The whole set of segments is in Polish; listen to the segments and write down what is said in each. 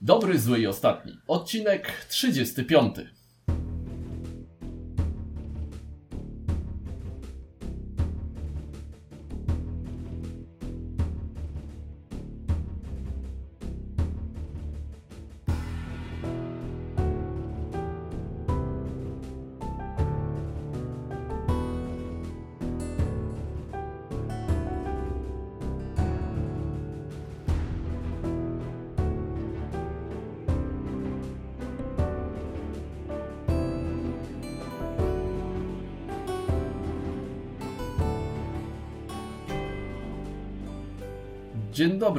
Dobry, zły i ostatni. Odcinek 35.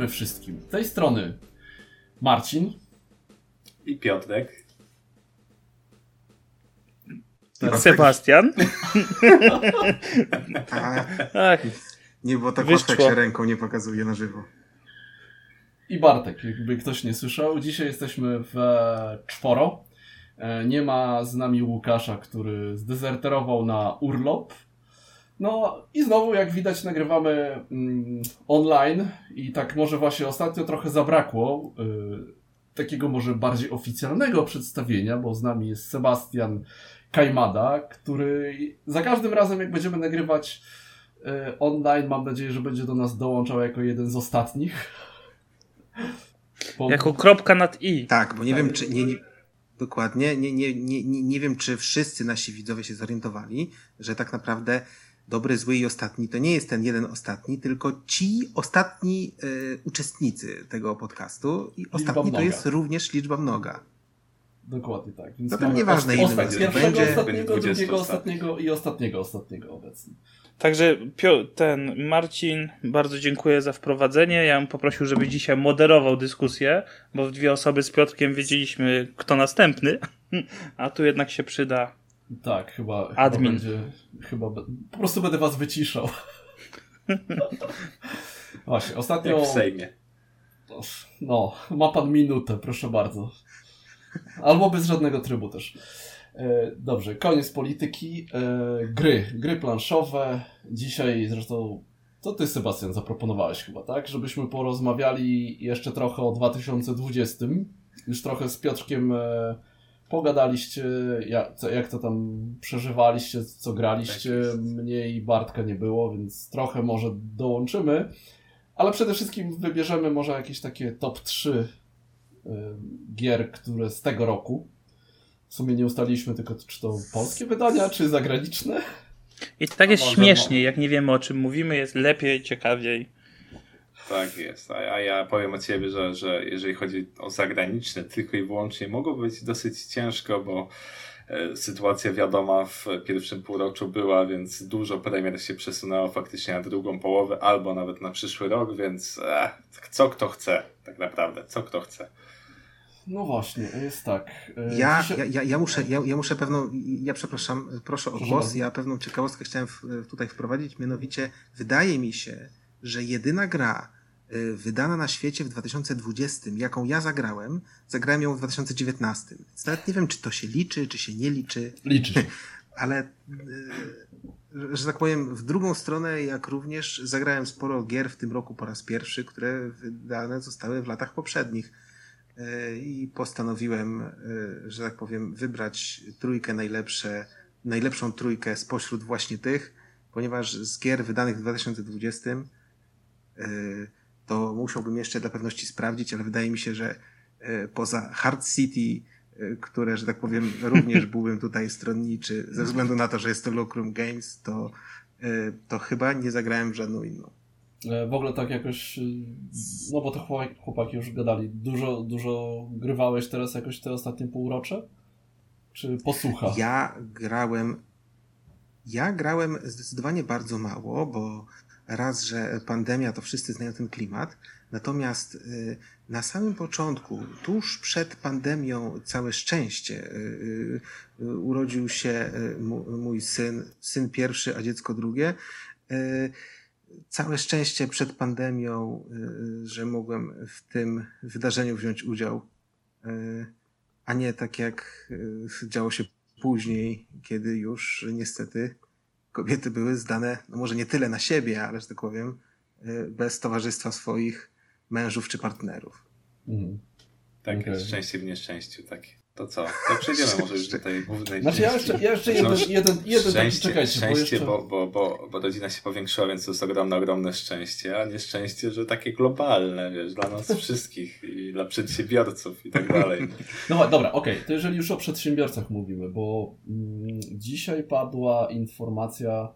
dobry wszystkim. Z tej strony Marcin. I Piotrek. Sebastian. Ach, nie było tak łatwo, się ręką nie pokazuje na żywo. I Bartek, jakby ktoś nie słyszał. Dzisiaj jesteśmy w czworo. E, nie ma z nami Łukasza, który zdezerterował na urlop. No i znowu, jak widać, nagrywamy mm, online i tak może właśnie ostatnio trochę zabrakło y, takiego może bardziej oficjalnego przedstawienia, bo z nami jest Sebastian Kajmada, który za każdym razem, jak będziemy nagrywać y, online, mam nadzieję, że będzie do nas dołączał jako jeden z ostatnich. Bo... Jako kropka nad i. Tak, bo nie tak. wiem, czy... Nie, nie... Dokładnie. Nie, nie, nie, nie wiem, czy wszyscy nasi widzowie się zorientowali, że tak naprawdę dobry, zły i ostatni to nie jest ten jeden ostatni, tylko ci ostatni y, uczestnicy tego podcastu i ostatni to jest również liczba mnoga. Dokładnie tak. Więc Zatem nieważne ile będzie. Pierwszego, ostatniego, drugiego, ostatniego i ostatniego ostatniego obecnie. Także ten Marcin, bardzo dziękuję za wprowadzenie. Ja bym poprosił, żeby dzisiaj moderował dyskusję, bo w dwie osoby z Piotrkiem wiedzieliśmy, kto następny, a tu jednak się przyda tak, chyba, Admin. chyba będzie. Chyba po prostu będę was wyciszał. Właśnie, ostatnio. Jak w Sejmie. No, ma pan minutę, proszę bardzo. Albo bez żadnego trybu też. E, dobrze, koniec polityki. E, gry, gry planszowe. Dzisiaj zresztą to ty, Sebastian, zaproponowałeś chyba, tak? Żebyśmy porozmawiali jeszcze trochę o 2020. Już trochę z Piotrkiem e, pogadaliście, jak, jak to tam przeżywaliście, co graliście. Tak Mnie i Bartka nie było, więc trochę może dołączymy. Ale przede wszystkim wybierzemy może jakieś takie top 3 y, gier, które z tego roku. W sumie nie ustaliliśmy tylko, czy to polskie wydania, czy zagraniczne. I tak jest śmiesznie, jak nie wiemy o czym mówimy, jest lepiej, ciekawiej. Tak jest, a, a ja powiem od siebie, że, że jeżeli chodzi o zagraniczne tylko i wyłącznie, mogło być dosyć ciężko, bo e, sytuacja wiadoma w pierwszym półroczu była, więc dużo premier się przesunęło faktycznie na drugą połowę albo nawet na przyszły rok, więc e, co kto chce, tak naprawdę, co kto chce. No właśnie, jest tak. E, ja, ja, ja, ja, muszę, ja, ja muszę pewną, ja przepraszam, proszę o głos, ja pewną ciekawostkę chciałem w, tutaj wprowadzić, mianowicie wydaje mi się, że jedyna gra y, wydana na świecie w 2020, jaką ja zagrałem, zagrałem ją w 2019. Więc nawet nie wiem, czy to się liczy, czy się nie liczy. Liczy. Ale, y, że tak powiem, w drugą stronę, jak również zagrałem sporo gier w tym roku po raz pierwszy, które wydane zostały w latach poprzednich. Y, I postanowiłem, że tak powiem, wybrać trójkę najlepsze, najlepszą trójkę spośród właśnie tych, ponieważ z gier wydanych w 2020 E, to musiałbym jeszcze dla pewności sprawdzić, ale wydaje mi się, że e, poza Hard City, e, które, że tak powiem, również byłbym tutaj stronniczy, ze względu na to, że jest to Locrum Games, to, to chyba nie zagrałem w żadną inną. W ogóle tak jakoś, no bo to chłopaki już gadali, dużo, dużo grywałeś teraz jakoś te ostatnie półrocze? Czy posłucha? Ja grałem, ja grałem zdecydowanie bardzo mało, bo raz, że pandemia, to wszyscy znają ten klimat. Natomiast y, na samym początku, tuż przed pandemią, całe szczęście, y, y, urodził się mój syn, syn pierwszy, a dziecko drugie. Całe szczęście przed pandemią, że mogłem w tym wydarzeniu wziąć udział, a nie tak jak działo się później, kiedy już niestety kobiety były zdane, no może nie tyle na siebie, ale że tak powiem, y, bez towarzystwa swoich mężów czy partnerów. Mhm. Tak, Okay. szczęście w nieszczęściu, tak. To co? To przejdziemy może już do tej głównej Znaczy ja jeszcze, ja jeszcze jeden, No, jeden, jeden taki, szczęście, czekajcie, bo szczęście jeszcze... bo, bo, bo, bo rodzina się powiększyła, więc to jest ogromne, ogromne szczęście, a nieszczęście, że takie globalne, wiesz, dla nas wszystkich i dla przedsiębiorców i tak dalej. No dobra, okej, to jeżeli już o przedsiębiorcach mówimy, bo mm, dzisiaj padła informacja,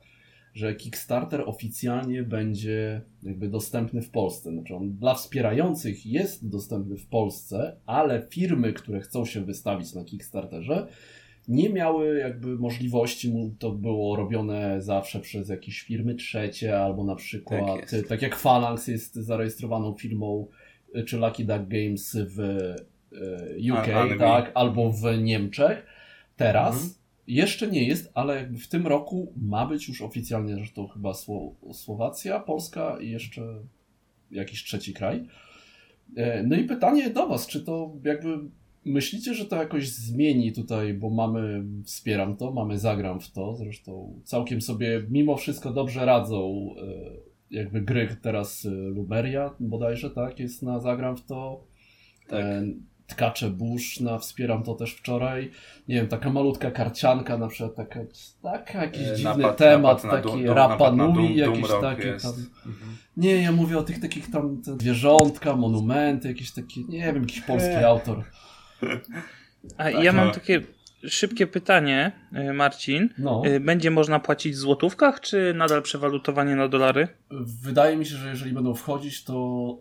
że Kickstarter oficjalnie będzie jakby dostępny w Polsce. Znaczy on dla wspierających jest dostępny w Polsce, ale firmy, które chcą się wystawić na Kickstarterze, nie miały jakby możliwości, to było robione zawsze przez jakieś firmy trzecie, albo na przykład, Tak tak, jak Phalanx jest zarejestrowaną firmą, y, czy Lucky Duck Games w y, UK, A- Anglii. tak, albo w Niemczech. Teraz Mhm. Jeszcze nie jest, ale jakby w tym roku ma być już oficjalnie, że to chyba Sło Słowacja, Polska i jeszcze jakiś trzeci kraj. E, No i pytanie do Was, czy to jakby myślicie, że to jakoś zmieni tutaj, bo mamy, wspieram to, mamy zagram w to, zresztą całkiem sobie mimo wszystko dobrze radzą e, jakby gry teraz e, Lumeria bodajże, tak, jest na zagram w to. Tak. E, Tkacze Bush na wspieram to też wczoraj. Nie wiem, taka malutka karcianka, na przykład taka, taka jakiś E, dziwny napad- temat, napad na taki Dum- napad na Rapa Nui, Dum- jakieś takie jest. tam. Mhm. Nie, ja mówię o tych takich tam te zwierzątka, monumenty, jakieś takie, nie wiem, jakiś polski Eee. autor. A Tak, ja mam no. takie szybkie pytanie, y, Marcin. No, Y, Będzie można płacić w złotówkach, czy nadal przewalutowanie na dolary? wydaje mi się, że jeżeli będą wchodzić, to,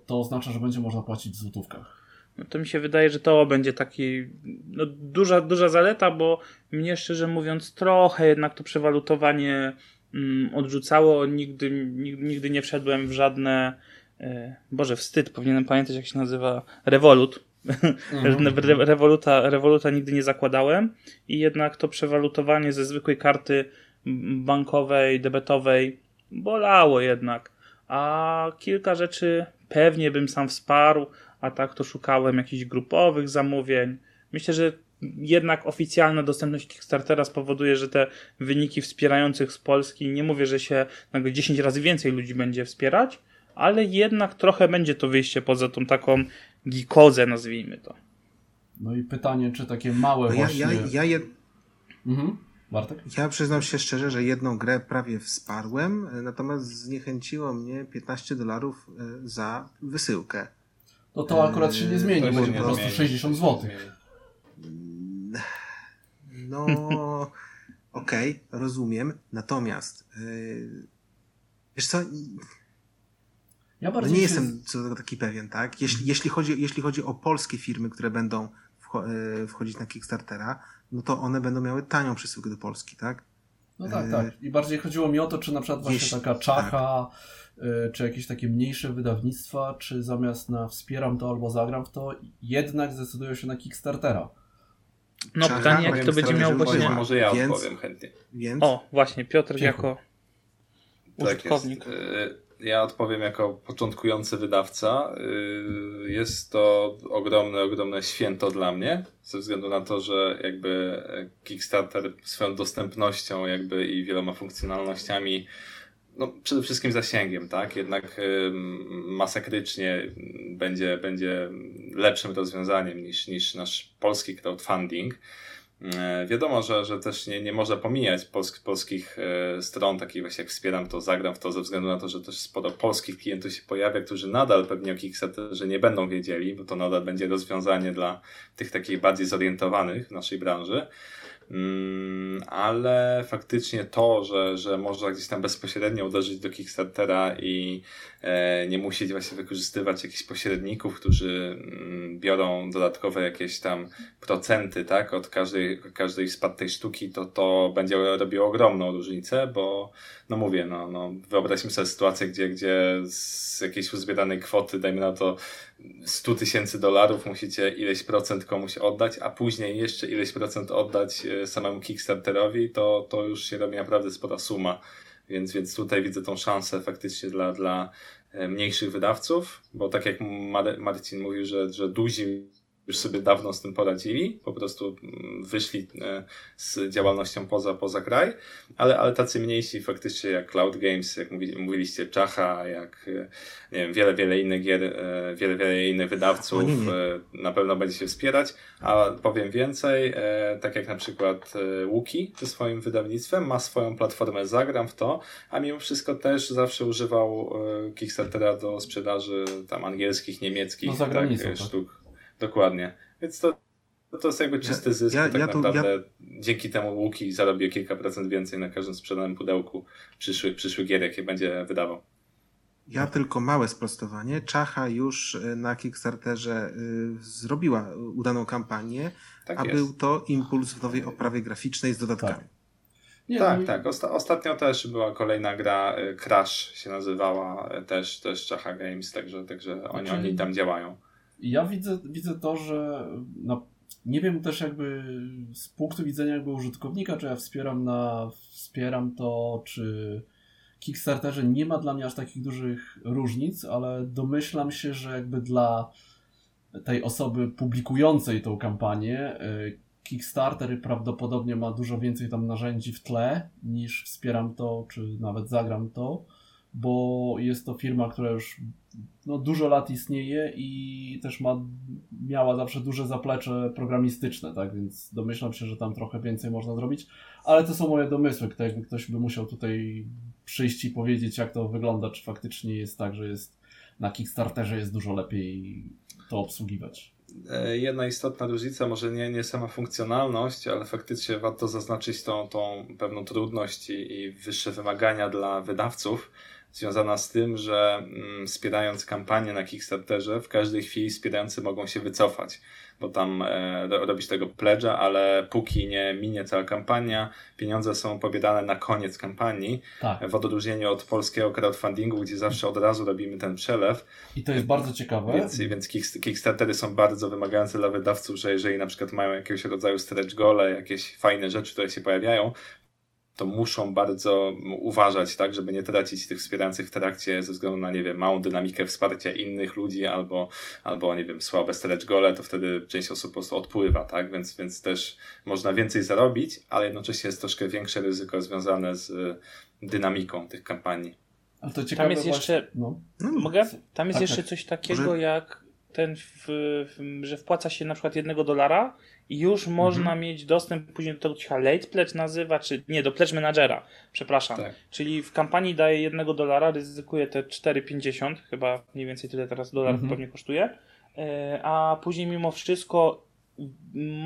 to oznacza, że będzie można płacić w złotówkach. No to mi się wydaje, że to będzie taki no, duża, duża zaleta, bo mnie szczerze mówiąc trochę jednak to przewalutowanie mm, odrzucało. Nigdy, nigdy, nigdy nie wszedłem w żadne. E, Boże, wstyd, powinienem pamiętać jak się nazywa. Revolut. Mhm. Re- Revoluta, Revoluta nigdy nie zakładałem i jednak to przewalutowanie ze zwykłej karty bankowej, debetowej bolało jednak. A kilka rzeczy pewnie bym sam wsparł, a tak to szukałem jakichś grupowych zamówień. Myślę, że jednak oficjalna dostępność Kickstartera spowoduje, że te wyniki wspierających z Polski, nie mówię, że się nagle 10 razy więcej ludzi będzie wspierać, ale jednak trochę będzie to wyjście poza tą taką gikozę, nazwijmy to. No i pytanie, czy takie małe No ja, właśnie... ja, ja, jed, Mhm. Bartek? ja przyznam się szczerze, że jedną grę prawie wsparłem, natomiast zniechęciło mnie 15 dolarów e, za wysyłkę. No to akurat się nie zmieni, To się będzie po prostu zmieni. 60 zł. No, okej, rozumiem. Natomiast, yy, wiesz co, Ja no nie się... jestem co do tego taki pewien, tak? Jeśli, jeśli, chodzi, jeśli chodzi o polskie firmy, które będą wcho- yy, wchodzić na Kickstartera, no to one będą miały tanią przesyłkę do Polski, tak? No tak, tak. I bardziej chodziło mi o to, czy na przykład właśnie Jeśli- taka czacha, y, czy jakieś takie mniejsze wydawnictwa, czy zamiast na wspieram to albo zagram w to, jednak zdecydują się na Kickstartera. No Czacha, pytanie, jak to będzie miało właśnie... powiem- Może ja Więc- odpowiem chętnie. Więc O, właśnie, Piotr Cicho. jako Tak użytkownik. jest. Y, Ja odpowiem jako początkujący wydawca. Y, Jest to ogromne, ogromne święto dla mnie, ze względu na to, że jakby Kickstarter swoją dostępnością jakby i wieloma funkcjonalnościami no, przede wszystkim zasięgiem, tak? Jednak ym, masakrycznie będzie, będzie lepszym rozwiązaniem niż, niż nasz polski crowdfunding. E, Wiadomo, że, że też nie, nie można pomijać polsk, polskich e, stron, takich właśnie jak wspieram to, zagram w to, ze względu na to, że też sporo polskich klientów się pojawia, którzy nadal pewnie o Kickstarterze nie będą wiedzieli, bo to nadal będzie rozwiązanie dla tych takich bardziej zorientowanych w naszej branży. Mm, ale faktycznie to, że, że można gdzieś tam bezpośrednio uderzyć do Kickstartera i nie musieć właśnie wykorzystywać jakichś pośredników, którzy mm, biorą dodatkowe jakieś tam procenty, tak, od każdej, każdej spadłej sztuki, to to będzie robiło ogromną różnicę, bo no mówię, no, no wyobraźmy sobie sytuację, gdzie, gdzie z jakiejś uzbieranej kwoty, dajmy na to 100 tysięcy dolarów, musicie ileś procent komuś oddać, a później jeszcze ileś procent oddać e, samemu Kickstarterowi, to, to już się robi naprawdę spora suma. Więc, więc tutaj widzę tą szansę faktycznie dla, dla e, mniejszych wydawców, bo tak jak Mar- Marcin mówił, że, że duzi już sobie dawno z tym poradzili, po prostu mm, wyszli e, z działalnością poza, poza kraj, ale, ale tacy mniejsi faktycznie jak Cloud Games, jak mówiliście, Czacha, jak e, nie wiem, wiele, wiele innych gier, e, wiele, wiele innych wydawców na pewno będzie się wspierać, a powiem więcej, tak jak na przykład Łuki ze swoim wydawnictwem ma swoją platformę Zagram w to, a mimo wszystko też zawsze używał Kickstartera do sprzedaży tam angielskich, niemieckich no, tak, tak, sztuk. Dokładnie. Więc to, to jest jakby czysty zysk. Ja, tak ja naprawdę ja... dzięki temu Łuki zarobię kilka procent więcej na każdym sprzedanym pudełku przyszły, przyszły gier, jakie będzie wydawał. Ja tylko małe sprostowanie. Czacha już y, na Kickstarterze y, zrobiła udaną kampanię, tak a jest. był to impuls w nowej oprawie graficznej z dodatkami. Tak. Nie, tak, tak. Osta ostatnio też była kolejna gra, y, Crash się nazywała, też, też Czacha Games, także, także oni, znaczy... oni tam działają ja widzę, widzę to, że no, nie wiem też jakby z punktu widzenia jakby użytkownika, czy ja wspieram na wspieram to, czy Kickstarterze nie ma dla mnie aż takich dużych różnic, ale domyślam się, że jakby dla tej osoby publikującej tą kampanię y, Kickstarter prawdopodobnie ma dużo więcej tam narzędzi w tle niż wspieram to, czy nawet zagram to, bo jest to firma, która już no, dużo lat istnieje i też ma, miała zawsze duże zaplecze programistyczne, tak, więc domyślam się, że tam trochę więcej można zrobić, ale to są moje domysły, jakby ktoś by musiał tutaj przyjść i powiedzieć, jak to wygląda, czy faktycznie jest tak, że jest na Kickstarterze jest dużo lepiej to obsługiwać. E, jedna istotna różnica, może nie, nie sama funkcjonalność, ale faktycznie warto zaznaczyć tą, tą pewną trudność i, i wyższe wymagania dla wydawców, związana z tym, że mm, wspierając kampanię na Kickstarterze, w każdej chwili wspierający mogą się wycofać, bo tam e, robisz tego pledge'a, ale póki nie minie cała kampania, pieniądze są pobierane na koniec kampanii, tak. w odróżnieniu od polskiego crowdfundingu, gdzie zawsze od razu robimy ten przelew. I to jest bardzo ciekawe. Więc, więc Kickstartery są bardzo wymagające dla wydawców, że jeżeli na przykład mają jakiegoś rodzaju stretch gole, jakieś fajne rzeczy, które się pojawiają, to muszą bardzo uważać, tak, żeby nie tracić tych wspierających w trakcie ze względu na, nie wiem, małą dynamikę wsparcia innych ludzi albo, albo nie wiem, słabe stretch gole, to wtedy część osób po prostu odpływa, tak, więc, więc też można więcej zarobić, ale jednocześnie jest troszkę większe ryzyko związane z dynamiką tych kampanii. Ale to ciekawe Tam jest właśnie... jeszcze, no. mogę? Tam jest tak, jeszcze tak. coś takiego Może... jak ten, w, w, że wpłaca się na przykład jednego dolara już mhm. można mieć dostęp później do tego, co się Late Pledge nazywa, czy nie, do Pledge Managera, przepraszam. Tak. Czyli w kampanii daje jednego dolara, ryzykuje te 4,50, chyba mniej więcej tyle teraz dolar mhm. pewnie kosztuje, e, a później mimo wszystko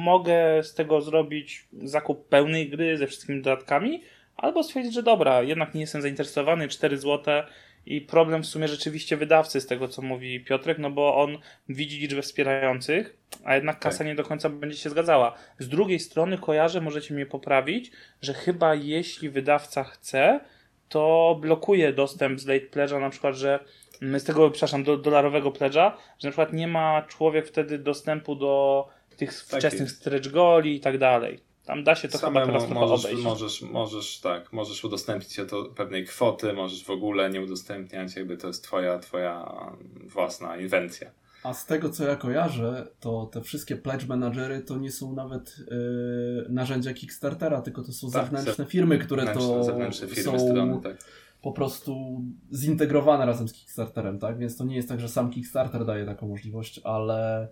mogę z tego zrobić zakup pełnej gry ze wszystkimi dodatkami, albo stwierdzić, że dobra, jednak nie jestem zainteresowany, 4 złote i problem w sumie rzeczywiście wydawcy z tego, co mówi Piotrek, no bo on widzi liczbę wspierających, a jednak kasa tak. nie do końca będzie się zgadzała. Z drugiej strony kojarzę, możecie mnie poprawić, że chyba jeśli wydawca chce, to blokuje dostęp z late pledge'a, na przykład, że z tego, przepraszam, do dolarowego pledge'a, że na przykład nie ma człowiek wtedy dostępu do tych tak wczesnych stretch goli i tak dalej. Tam da się to Samemu chyba teraz możesz, obejść. Możesz, możesz, tak, możesz udostępnić się do pewnej kwoty, możesz w ogóle nie udostępniać, jakby to jest twoja, twoja własna inwencja. A z tego co ja kojarzę, to te wszystkie pledge managery to nie są nawet yy, narzędzia Kickstartera, tylko to są tak, zewnętrzne firmy, które to zewnętrzne firmy, są strony, tak. po prostu zintegrowane razem z Kickstarterem, tak? Więc to nie jest tak, że sam Kickstarter daje taką możliwość, ale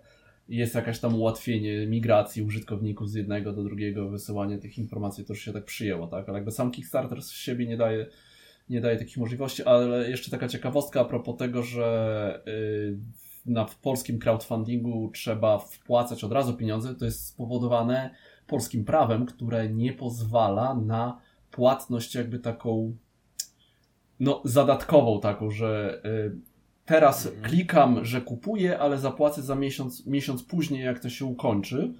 jest jakaś tam ułatwienie migracji użytkowników z jednego do drugiego, wysyłanie tych informacji, to już się tak przyjęło, tak? Ale jakby sam Kickstarter z siebie nie daje, nie daje takich możliwości, ale jeszcze taka ciekawostka a propos tego, że yy, na, w polskim crowdfundingu trzeba wpłacać od razu pieniądze, to jest spowodowane polskim prawem, które nie pozwala na płatność jakby taką no, zadatkową taką, że y, teraz mhm. klikam, że kupuję, ale zapłacę za miesiąc, miesiąc później, jak to się ukończy,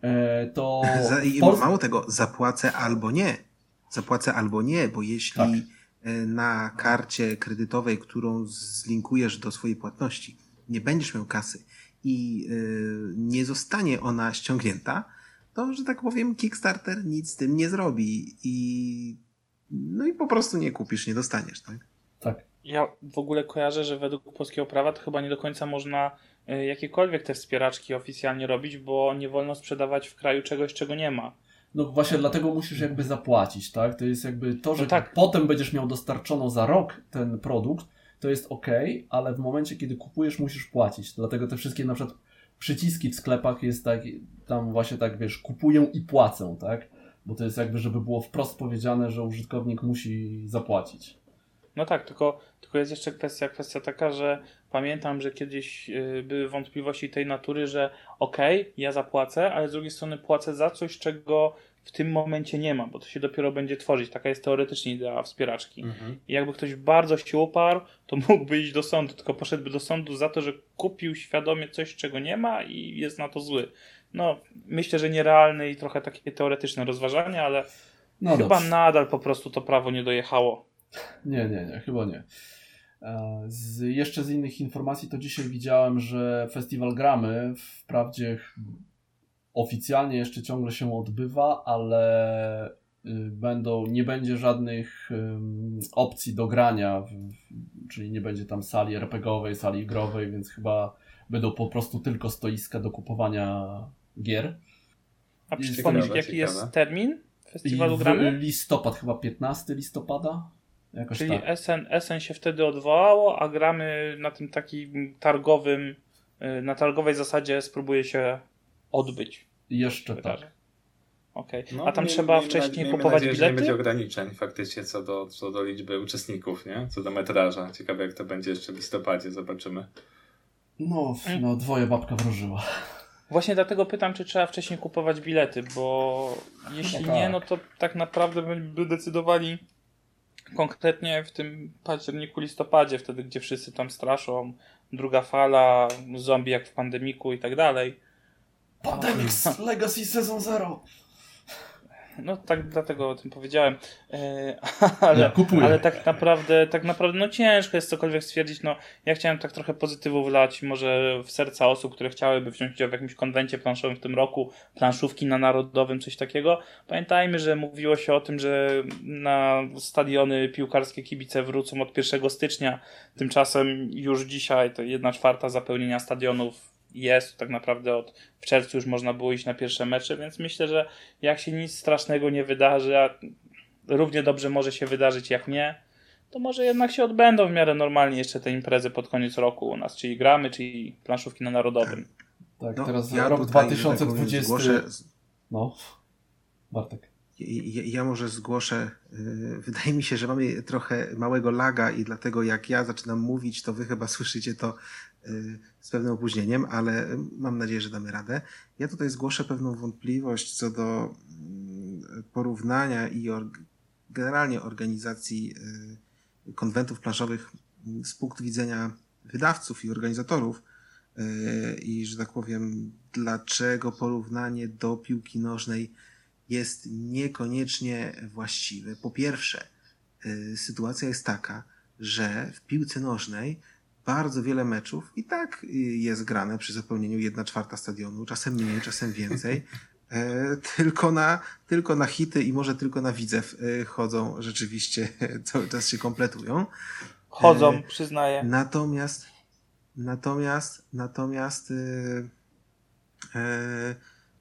e, to... Pols... Mało tego, zapłacę albo nie. Zapłacę albo nie, bo jeśli tak. E, na karcie kredytowej, którą zlinkujesz do swojej płatności, nie będziesz miał kasy i e, nie zostanie ona ściągnięta, to, że tak powiem, Kickstarter nic z tym nie zrobi i no i po prostu nie kupisz, nie dostaniesz, tak? Tak. Ja w ogóle kojarzę, że według polskiego prawa to chyba nie do końca można y, jakiekolwiek te wspieraczki oficjalnie robić, bo nie wolno sprzedawać w kraju czegoś, czego nie ma. No właśnie dlatego musisz jakby zapłacić, tak? To jest jakby to, że No tak. potem będziesz miał dostarczoną za rok ten produkt, to jest ok, ale w momencie, kiedy kupujesz, musisz płacić. Dlatego te wszystkie na przykład przyciski w sklepach jest tak, tam właśnie tak, wiesz, kupuję i płacę, tak? Bo to jest jakby, żeby było wprost powiedziane, że użytkownik musi zapłacić. No tak, tylko, tylko jest jeszcze kwestia, kwestia taka, że pamiętam, że kiedyś y, były wątpliwości tej natury, że okej, ja zapłacę, ale z drugiej strony płacę za coś, czego w tym momencie nie ma, bo to się dopiero będzie tworzyć. Taka jest teoretycznie idea wspieraczki. Mhm. I jakby ktoś bardzo się uparł, to mógłby iść do sądu, tylko poszedłby do sądu za to, że kupił świadomie coś, czego nie ma i jest na to zły. No, myślę, że nierealne i trochę takie teoretyczne rozważania, ale No chyba dobrze. nadal po prostu to prawo nie dojechało. Nie, nie, nie, chyba nie. E, Z, jeszcze z innych informacji to dzisiaj widziałem, że festiwal Gramy wprawdzie oficjalnie jeszcze ciągle się odbywa, ale y, będą, nie będzie żadnych opcji do grania, w, czyli nie będzie tam sali RPGowej, sali growej, więc chyba będą po prostu tylko stoiska do kupowania gier. A przypomnisz, jaki ciekawe. jest termin festiwalu Gramy? listopad, chyba 15 listopada? Jakoś Czyli tak. SN, SN się wtedy odwołało, a gramy na tym takim targowym, y, na targowej zasadzie spróbuje się odbyć. Jeszcze tak. wydarzenie. Okej. No, A tam trzeba wcześniej kupować nadzieję, że nie będzie bilety? ograniczeń faktycznie co do, co do liczby uczestników, nie? Co do metraża. Ciekawe jak to będzie jeszcze w listopadzie, zobaczymy. No, no dwoje babka wróżyła. Właśnie dlatego pytam, czy trzeba wcześniej kupować bilety, bo jeśli No nie, tak. no to tak naprawdę by- by decydowali konkretnie w tym październiku, listopadzie, wtedy gdzie wszyscy tam straszą, druga fala, zombie jak w pandemiku i tak dalej. Pandemics Legacy Season Zero. No tak dlatego o tym powiedziałem. E, ale, Ja ale tak naprawdę, tak naprawdę, no ciężko jest cokolwiek stwierdzić. No, ja chciałem tak trochę pozytywu wlać, może w serca osób, które chciałyby wziąć udział w jakimś konwencie planszowym w tym roku, planszówki na narodowym, coś takiego. Pamiętajmy, że mówiło się o tym, że na stadiony piłkarskie kibice wrócą od 1 stycznia. Tymczasem już dzisiaj to jedna czwarta zapełnienia stadionów jest. Tak naprawdę od w czerwcu już można było iść na pierwsze mecze, więc myślę, że jak się nic strasznego nie wydarzy, a równie dobrze może się wydarzyć jak nie, to może jednak się odbędą w miarę normalnie jeszcze te imprezy pod koniec roku u nas, czyli gramy, czyli planszówki na narodowym. Tak, No, teraz ja rok tutaj, że tak powiem, 2020. Zgłoszę, No, Bartek. Ja, może zgłoszę. y, Wydaje mi się, że mamy trochę małego laga i dlatego jak ja zaczynam mówić, to wy chyba słyszycie to y, z pewnym opóźnieniem, ale mam nadzieję, że damy radę. Ja tutaj zgłoszę pewną wątpliwość co do mm, porównania i generalnie organizacji y, konwentów planszowych mm, z punktu widzenia wydawców i organizatorów. I że tak powiem, dlaczego porównanie do piłki nożnej jest niekoniecznie właściwy. Po pierwsze, y, sytuacja jest taka, że w piłce nożnej bardzo wiele meczów i tak y, jest grane przy zapełnieniu 1 czwarta stadionu, czasem mniej, czasem więcej. E, Tylko na, tylko na hity i może tylko na widzew y, chodzą rzeczywiście, cały czas się kompletują. Chodzą, E, przyznaję. Natomiast, natomiast, natomiast, yy,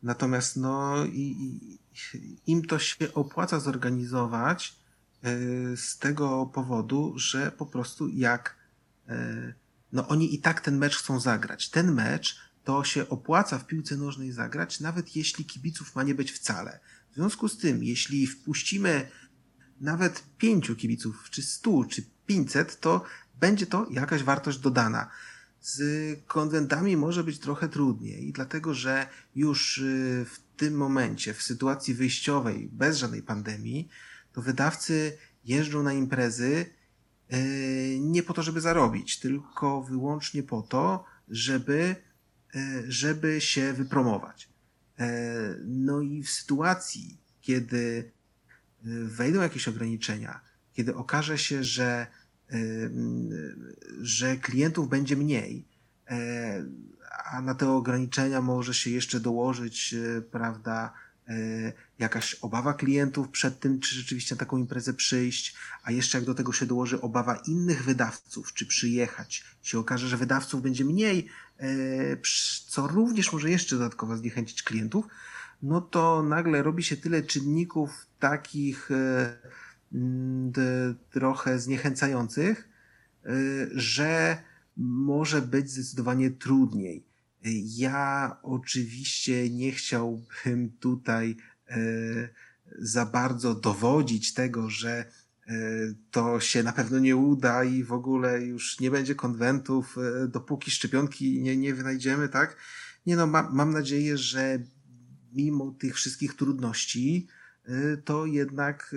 natomiast, no, i, i, im to się opłaca zorganizować yy, z tego powodu, że po prostu jak, yy, no, oni i tak ten mecz chcą zagrać. Ten mecz to się opłaca w piłce nożnej zagrać, nawet jeśli kibiców ma nie być wcale. W związku z tym, jeśli wpuścimy nawet pięciu kibiców, czy stu, czy pięćset, to będzie to jakaś wartość dodana. Z konwentami może być trochę trudniej, dlatego że już y, w tym momencie, w sytuacji wyjściowej, bez żadnej pandemii, to wydawcy jeżdżą na imprezy y, nie po to, żeby zarobić, tylko wyłącznie po to, żeby, y, żeby się wypromować. No i w sytuacji, kiedy wejdą jakieś ograniczenia, kiedy okaże się, że, że klientów będzie mniej, e, a na te ograniczenia może się jeszcze dołożyć, e, prawda, e, jakaś obawa klientów przed tym, czy rzeczywiście na taką imprezę przyjść, a jeszcze jak do tego się dołoży obawa innych wydawców, czy przyjechać, się okaże, że wydawców będzie mniej, co również może jeszcze dodatkowo zniechęcić klientów, no to nagle robi się tyle czynników takich trochę zniechęcających, że może być zdecydowanie trudniej. Ja oczywiście nie chciałbym tutaj za bardzo dowodzić tego, że e, to się na pewno nie uda i w ogóle już nie będzie konwentów, dopóki szczepionki nie, nie wynajdziemy, tak? Nie no, ma, mam nadzieję, że mimo tych wszystkich trudności, to jednak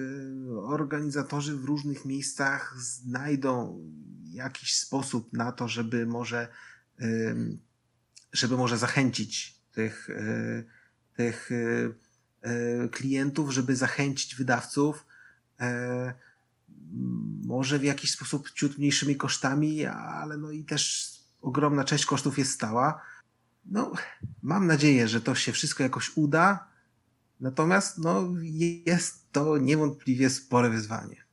organizatorzy w różnych miejscach znajdą jakiś sposób na to, żeby może, żeby może zachęcić tych, tych E, klientów, żeby zachęcić wydawców, e, może w jakiś sposób ciut mniejszymi kosztami, ale no i też ogromna część kosztów jest stała. No, mam nadzieję, że to się wszystko jakoś uda, natomiast no, jest to niewątpliwie spore wyzwanie.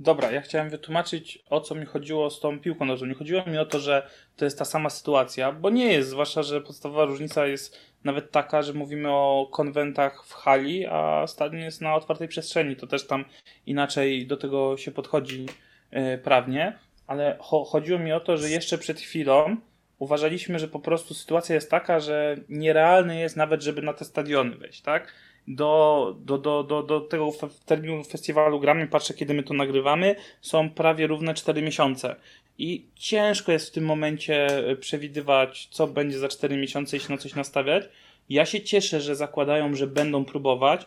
Dobra, ja chciałem wytłumaczyć, o co mi chodziło z tą piłką nożną. Nie chodziło mi o to, że to jest ta sama sytuacja, bo nie jest, zwłaszcza, że podstawowa różnica jest nawet taka, że mówimy o konwentach w hali, a stadion jest na otwartej przestrzeni. To też tam inaczej do tego się podchodzi yy, prawnie, ale cho chodziło mi o to, że jeszcze przed chwilą uważaliśmy, że po prostu sytuacja jest taka, że nierealne jest nawet, żeby na te stadiony wejść, tak? do, do, do, do, do tego terminu festiwalu gramy, patrzę kiedy my to nagrywamy, są prawie równe 4 miesiące. I ciężko jest w tym momencie e, przewidywać, co będzie za 4 miesiące i się na coś nastawiać. Ja się cieszę, że zakładają, że będą próbować.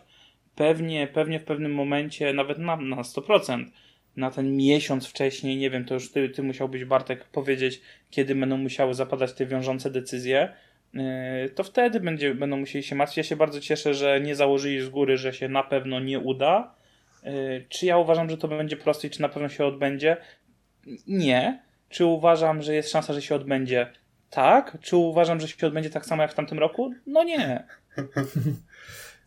Pewnie, pewnie w pewnym momencie, nawet na, na 100%, na ten miesiąc wcześniej, nie wiem, to już ty, ty musiałbyś, Bartek, powiedzieć, kiedy będą musiały zapadać te wiążące decyzje Yy, to wtedy będzie, będą musieli się martwić. Ja się bardzo cieszę, że nie założyli z góry, że się na pewno nie uda. Yy, czy ja uważam, że to będzie proste i czy na pewno się odbędzie? Nie. Czy uważam, że jest szansa, że się odbędzie? Tak. Czy uważam, że się odbędzie tak samo jak w tamtym roku? No nie.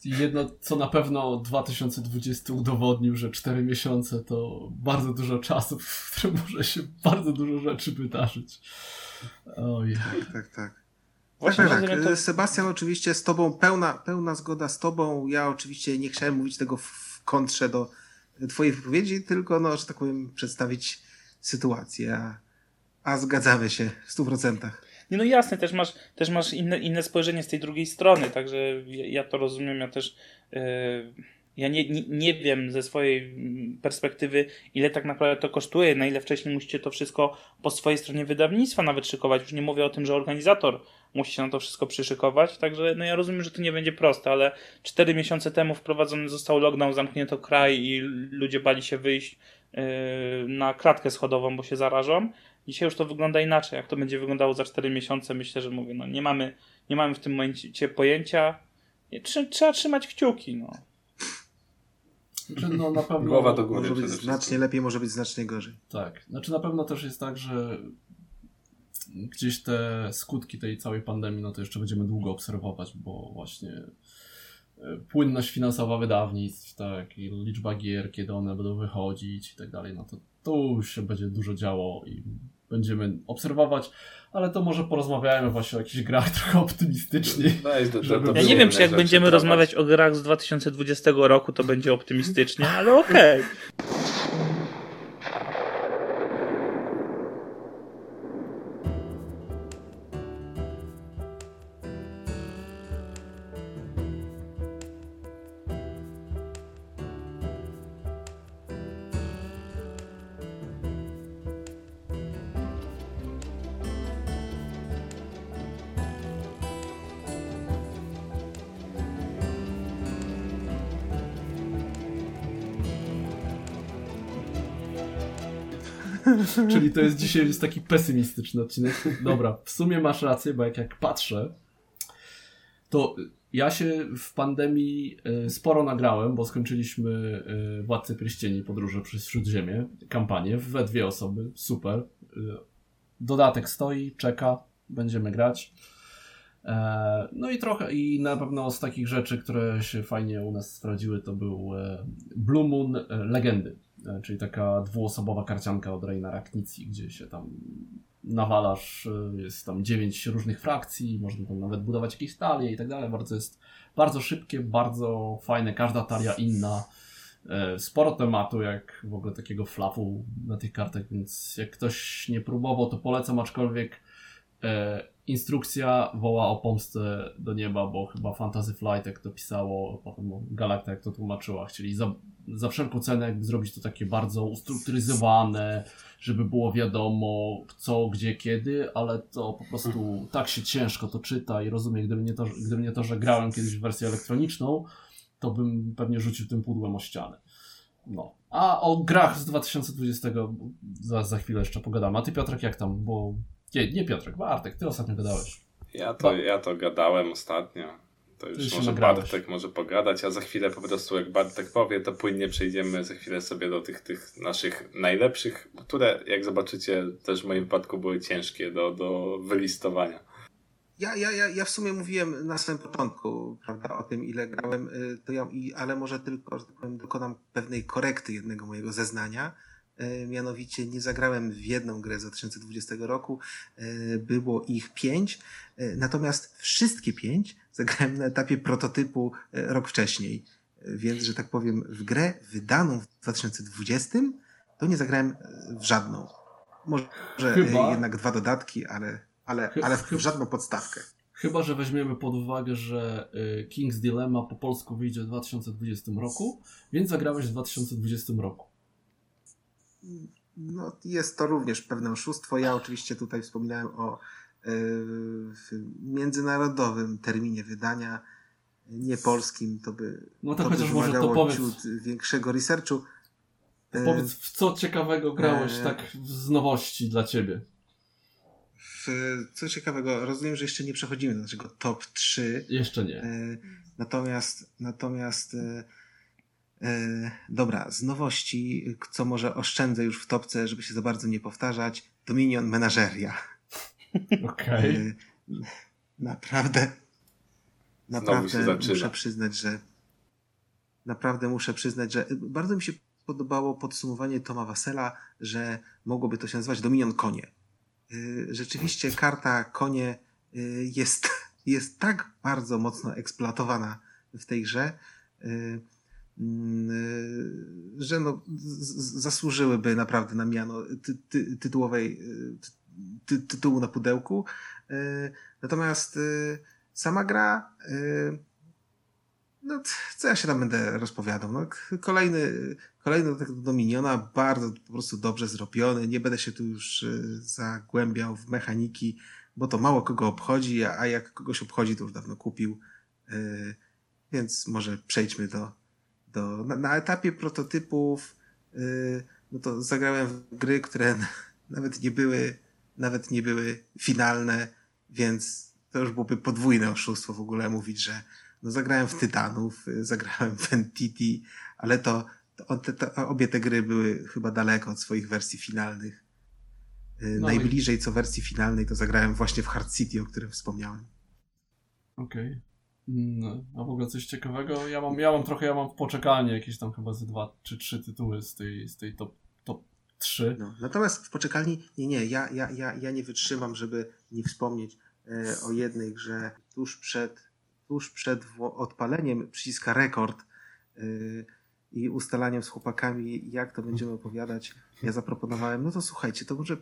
Jedno, co na pewno 2020 udowodnił, że 4 miesiące to bardzo dużo czasu, w którym może się bardzo dużo rzeczy wydarzyć. Ojej. Tak, tak, tak. Właśnie tak, tak. To... Sebastian, oczywiście z tobą, pełna, pełna zgoda z tobą. Ja oczywiście nie chciałem mówić tego w kontrze do twojej wypowiedzi, tylko, no, że tak powiem, przedstawić sytuację. A, a zgadzamy się w stu procentach. Nie, no jasne, też masz, też masz inne, inne spojrzenie z tej drugiej strony, także ja, to rozumiem, ja też... Yy ja nie, nie, nie, wiem ze swojej perspektywy, ile tak naprawdę to kosztuje, na ile wcześniej musicie to wszystko po swojej stronie wydawnictwa nawet szykować. Już nie mówię o tym, że organizator musi się na to wszystko przyszykować, także no ja rozumiem, że to nie będzie proste, ale cztery miesiące temu wprowadzony został lockdown, zamknięto kraj i ludzie bali się wyjść yy, na klatkę schodową, bo się zarażą. Dzisiaj już to wygląda inaczej. Jak to będzie wyglądało za cztery miesiące, myślę, że mówię, no nie mamy, nie mamy w tym momencie pojęcia. Trzeba trzymać kciuki, no. Znaczy, no na pewno... Głowa do góry. Może być znacznie lepiej, może być znacznie gorzej. Tak. Znaczy na pewno też jest tak, że gdzieś te skutki tej całej pandemii, no to jeszcze będziemy długo obserwować, bo właśnie e, płynność finansowa wydawnictw, tak, i liczba gier, kiedy one będą wychodzić i tak dalej, no to tu się będzie dużo działo i będziemy obserwować, ale to może porozmawiajmy właśnie o jakichś grach trochę optymistycznie. No żeby ja nie wiem, czy jak będziemy rozmawiać o grach z 2020 roku, to będzie optymistycznie, ale okej. Okay. Czyli to jest dzisiaj jest taki pesymistyczny odcinek. Dobra, w sumie masz rację, bo jak, jak patrzę, to ja się w pandemii e, sporo nagrałem, bo skończyliśmy e, Władcy Pierścieni podróże przez Śródziemie, kampanię we dwie osoby, super. E, dodatek stoi, czeka, będziemy grać. No i trochę, i na pewno z takich rzeczy, które się fajnie u nas sprawdziły, to był Blue Moon Legendy. E, czyli taka dwuosobowa karcianka od Reina Raknicji, gdzie się tam nawalasz, jest tam dziewięć różnych frakcji, można tam nawet budować jakieś talie i tak dalej. Bardzo jest bardzo szybkie, bardzo fajne, każda talia inna. E, sporo tematu, jak w ogóle takiego flafu na tych kartach, więc jak ktoś nie próbował, to polecam, aczkolwiek e, instrukcja woła o pomstę do nieba, bo chyba Fantasy Flight, jak to pisało, potem Galacta, jak to tłumaczyła, chcieli za, za wszelką cenę jakby zrobić to takie bardzo ustrukturyzowane, żeby było wiadomo co, gdzie, kiedy, ale to po prostu tak się ciężko to czyta i rozumiem, gdyby nie to, gdyby nie to że grałem kiedyś w wersję elektroniczną, to bym pewnie rzucił tym pudłem o ścianę. No. A o grach z 2020 za, za chwilę jeszcze pogadamy. A ty Piotrek jak tam? Bo nie, nie Piotrek, Bartek, ty ostatnio gadałeś. Ja to, ja to gadałem ostatnio. To już może nagrałeś. Bartek może pogadać, a za chwilę po prostu jak Bartek powie, to płynnie przejdziemy za chwilę sobie do tych, tych naszych najlepszych, które jak zobaczycie też w moim wypadku były ciężkie do, do wylistowania. Ja, ja, ja, ja w sumie mówiłem na samym początku, prawda, o tym, ile grałem, y, to ja, ale może tylko, że tak powiem, dokonam pewnej korekty jednego mojego zeznania. Y, mianowicie nie zagrałem w jedną grę z 2020 roku, y, było ich pięć, natomiast wszystkie pięć zagrałem na etapie prototypu rok wcześniej. Więc, że tak powiem, w grę wydaną w 2020 to nie zagrałem w żadną. Może Chyba. jednak dwa dodatki, ale ale, ale w żadną podstawkę. Chyba, że weźmiemy pod uwagę, że King's Dilemma po polsku wyjdzie w 2020 roku, więc zagrałeś w 2020 roku. No, jest to również pewne oszustwo. Ja oczywiście tutaj wspominałem o y, międzynarodowym terminie wydania, nie polskim, to by, no to, to chociaż może to powiedz, większego researchu. Powiedz, w co ciekawego grałeś e... tak z nowości dla ciebie? co ciekawego, rozumiem, że jeszcze nie przechodzimy do naszego top 3. Jeszcze nie. E, natomiast, natomiast e, e, dobra, z nowości, co może oszczędzę już w topce, żeby się za bardzo nie powtarzać, Dominion Menageria. Okej. Okay. Naprawdę, naprawdę muszę przyznać, że naprawdę muszę przyznać, że bardzo mi się podobało podsumowanie Toma Wasela, że mogłoby to się nazywać Dominion Konie Y, rzeczywiście karta konie jest, jest tak bardzo mocno eksploatowana w tej grze, że no, zasłużyłyby naprawdę na miano ty, ty, tytułowej ty, tytułu na pudełku. Natomiast sama gra no, co ja się tam będę rozpowiadał? No, kolejny, kolejny do Dominiona, bardzo po prostu dobrze zrobiony. Nie będę się tu już y, zagłębiał w mechaniki, bo to mało kogo obchodzi, a jak kogoś obchodzi, to już dawno kupił. Y, więc może przejdźmy do, do na, na etapie prototypów, y, no to zagrałem w gry, które nawet nie były, nawet nie były finalne, więc to już byłoby podwójne oszustwo w ogóle mówić, że no zagrałem w Tytanów, y, zagrałem w Entity, ale to, to, to, obie te gry były chyba daleko od swoich wersji finalnych. Y, no Najbliżej co wersji finalnej to zagrałem właśnie w Hard City, o którym wspomniałem. Okej. Okay. No, a w ogóle coś ciekawego? Ja mam, ja mam trochę, ja mam w poczekalni jakieś tam chyba ze dwa czy trzy tytuły z tej, z tej top, top 3. No, natomiast w poczekalni, nie, nie, ja, ja, ja, ja nie wytrzymam, żeby nie wspomnieć e, o jednej grze tuż przed tuż przed odpaleniem przyciska rekord yy, i ustalaniem z chłopakami, jak to będziemy opowiadać, ja zaproponowałem, no to słuchajcie, to może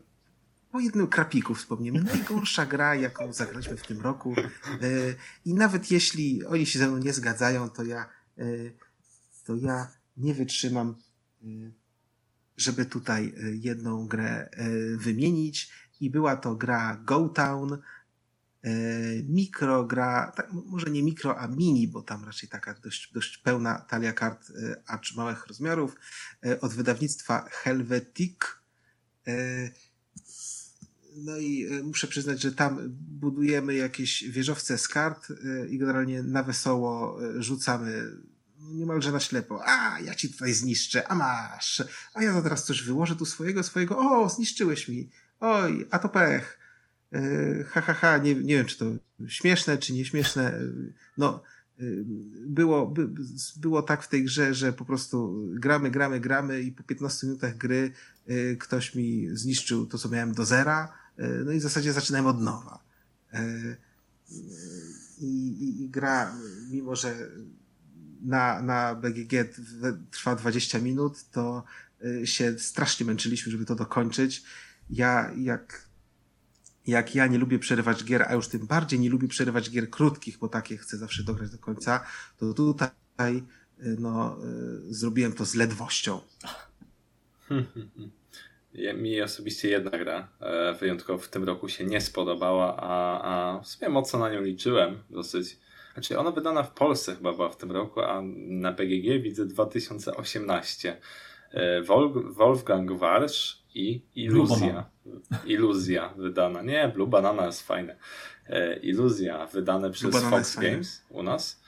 po jednym krapiku wspomnimy. Najgorsza gra, jaką zagraliśmy w tym roku. Yy, I nawet jeśli oni się ze mną nie zgadzają, to ja, yy, to ja nie wytrzymam, yy, żeby tutaj jedną grę wymienić. I była to gra Go Town E, mikro gra, tak, może nie mikro, a mini, bo tam raczej taka dość, dość pełna talia kart, e, acz małych rozmiarów, e, od wydawnictwa Helvetic. No i muszę przyznać, że tam budujemy jakieś wieżowce z kart i generalnie na wesoło rzucamy niemalże na ślepo. A, ja ci tutaj zniszczę, a masz. A ja teraz coś wyłożę tu swojego, swojego. O, zniszczyłeś mi. Oj, a to pech ha, ha, ha, nie, nie wiem, czy to śmieszne, czy nieśmieszne. No, było, by, było tak w tej grze, że po prostu gramy, gramy, gramy i po 15 minutach gry ktoś mi zniszczył to, co miałem do zera no i w zasadzie zaczynałem od nowa. I, i, i gra, mimo że na, na BGG trwa 20 minut, to się strasznie męczyliśmy, żeby to dokończyć. Ja, jak, jak ja nie lubię przerywać gier, a już tym bardziej nie lubię przerywać gier krótkich, bo takie chcę zawsze dograć do końca, to tutaj no, zrobiłem to z ledwością. Mi osobiście jedna gra e, wyjątkowo w tym roku się nie spodobała, a, a w sumie mocno na nią liczyłem dosyć. Znaczy ona wydana w Polsce chyba była w tym roku, a na PGG widzę 2018. E, Wolfgang Warsz i Iluzja. Iluzja wydana. Nie, Blue Banana jest fajne. E, Iluzja wydane przez Fox Games u nas.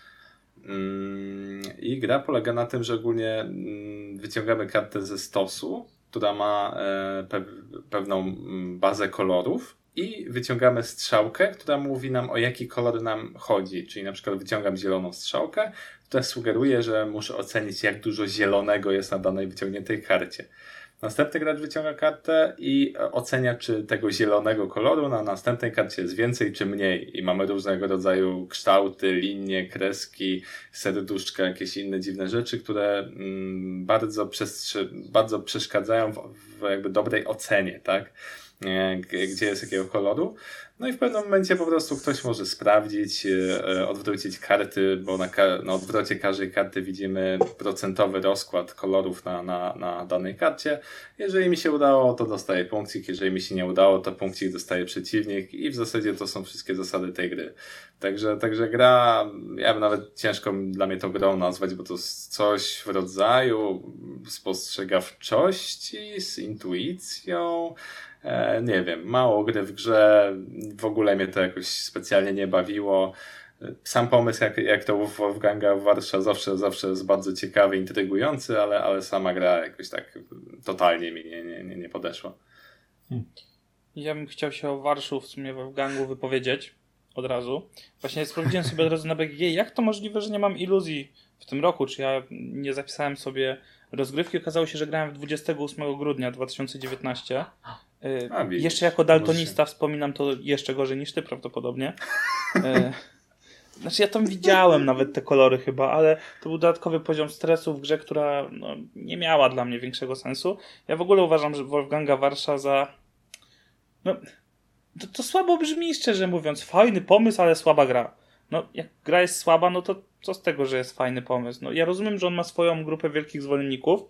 Mm, I gra polega na tym, że ogólnie mm, wyciągamy kartę ze stosu, która ma e, pewną mm, bazę kolorów i wyciągamy strzałkę, która mówi nam o jaki kolor nam chodzi. Czyli na przykład wyciągam zieloną strzałkę, która sugeruje, że muszę ocenić jak dużo zielonego jest na danej wyciągniętej karcie. Następny gracz wyciąga kartę i ocenia, czy tego zielonego koloru na następnej karcie jest więcej czy mniej. I mamy różnego rodzaju kształty, linie, kreski, serduszka, jakieś inne dziwne rzeczy, które mm, bardzo, bardzo przeszkadzają w, w jakby dobrej ocenie, tak? Gdzie jest jakiego koloru. No i w pewnym momencie po prostu ktoś może sprawdzić, e, e, odwrócić karty, bo na, na odwrocie każdej karty widzimy procentowy rozkład kolorów na, na, na danej karcie. Jeżeli mi się udało, to dostaję punkcik, jeżeli mi się nie udało, to punkcik dostaje przeciwnik i w zasadzie to są wszystkie zasady tej gry. Także, także gra, ja bym nawet ciężko dla mnie to grą nazwać, bo to jest coś w rodzaju spostrzegawczości z intuicją, nie wiem, mało gry w grze, w ogóle mnie to jakoś specjalnie nie bawiło. Sam pomysł, jak, jak to w Wolfganga w Warszawie zawsze, zawsze jest bardzo ciekawy, intrygujący, ale, ale sama gra jakoś tak totalnie mi nie, nie, nie, nie podeszła. Hmm. Ja bym chciał się o Warszu w sumie Wolfgangu wypowiedzieć od razu. Właśnie sprawdziłem sobie od razu na BGG, jak to możliwe, że nie mam iluzji w tym roku, czy ja nie zapisałem sobie rozgrywki. Okazało się, że grałem w 28 grudnia 2019 E, A, jeszcze jako daltonista wspominam to jeszcze gorzej niż ty prawdopodobnie. E, znaczy ja tam widziałem nawet te kolory chyba, ale to był dodatkowy poziom stresu w grze, która no, nie miała dla mnie większego sensu. Ja w ogóle uważam, że Wolfganga Warsza za... No, to, to słabo brzmi, szczerze mówiąc. Fajny pomysł, ale słaba gra. No, jak gra jest słaba, no to co z tego, że jest fajny pomysł? No, ja rozumiem, że on ma swoją grupę wielkich zwolenników,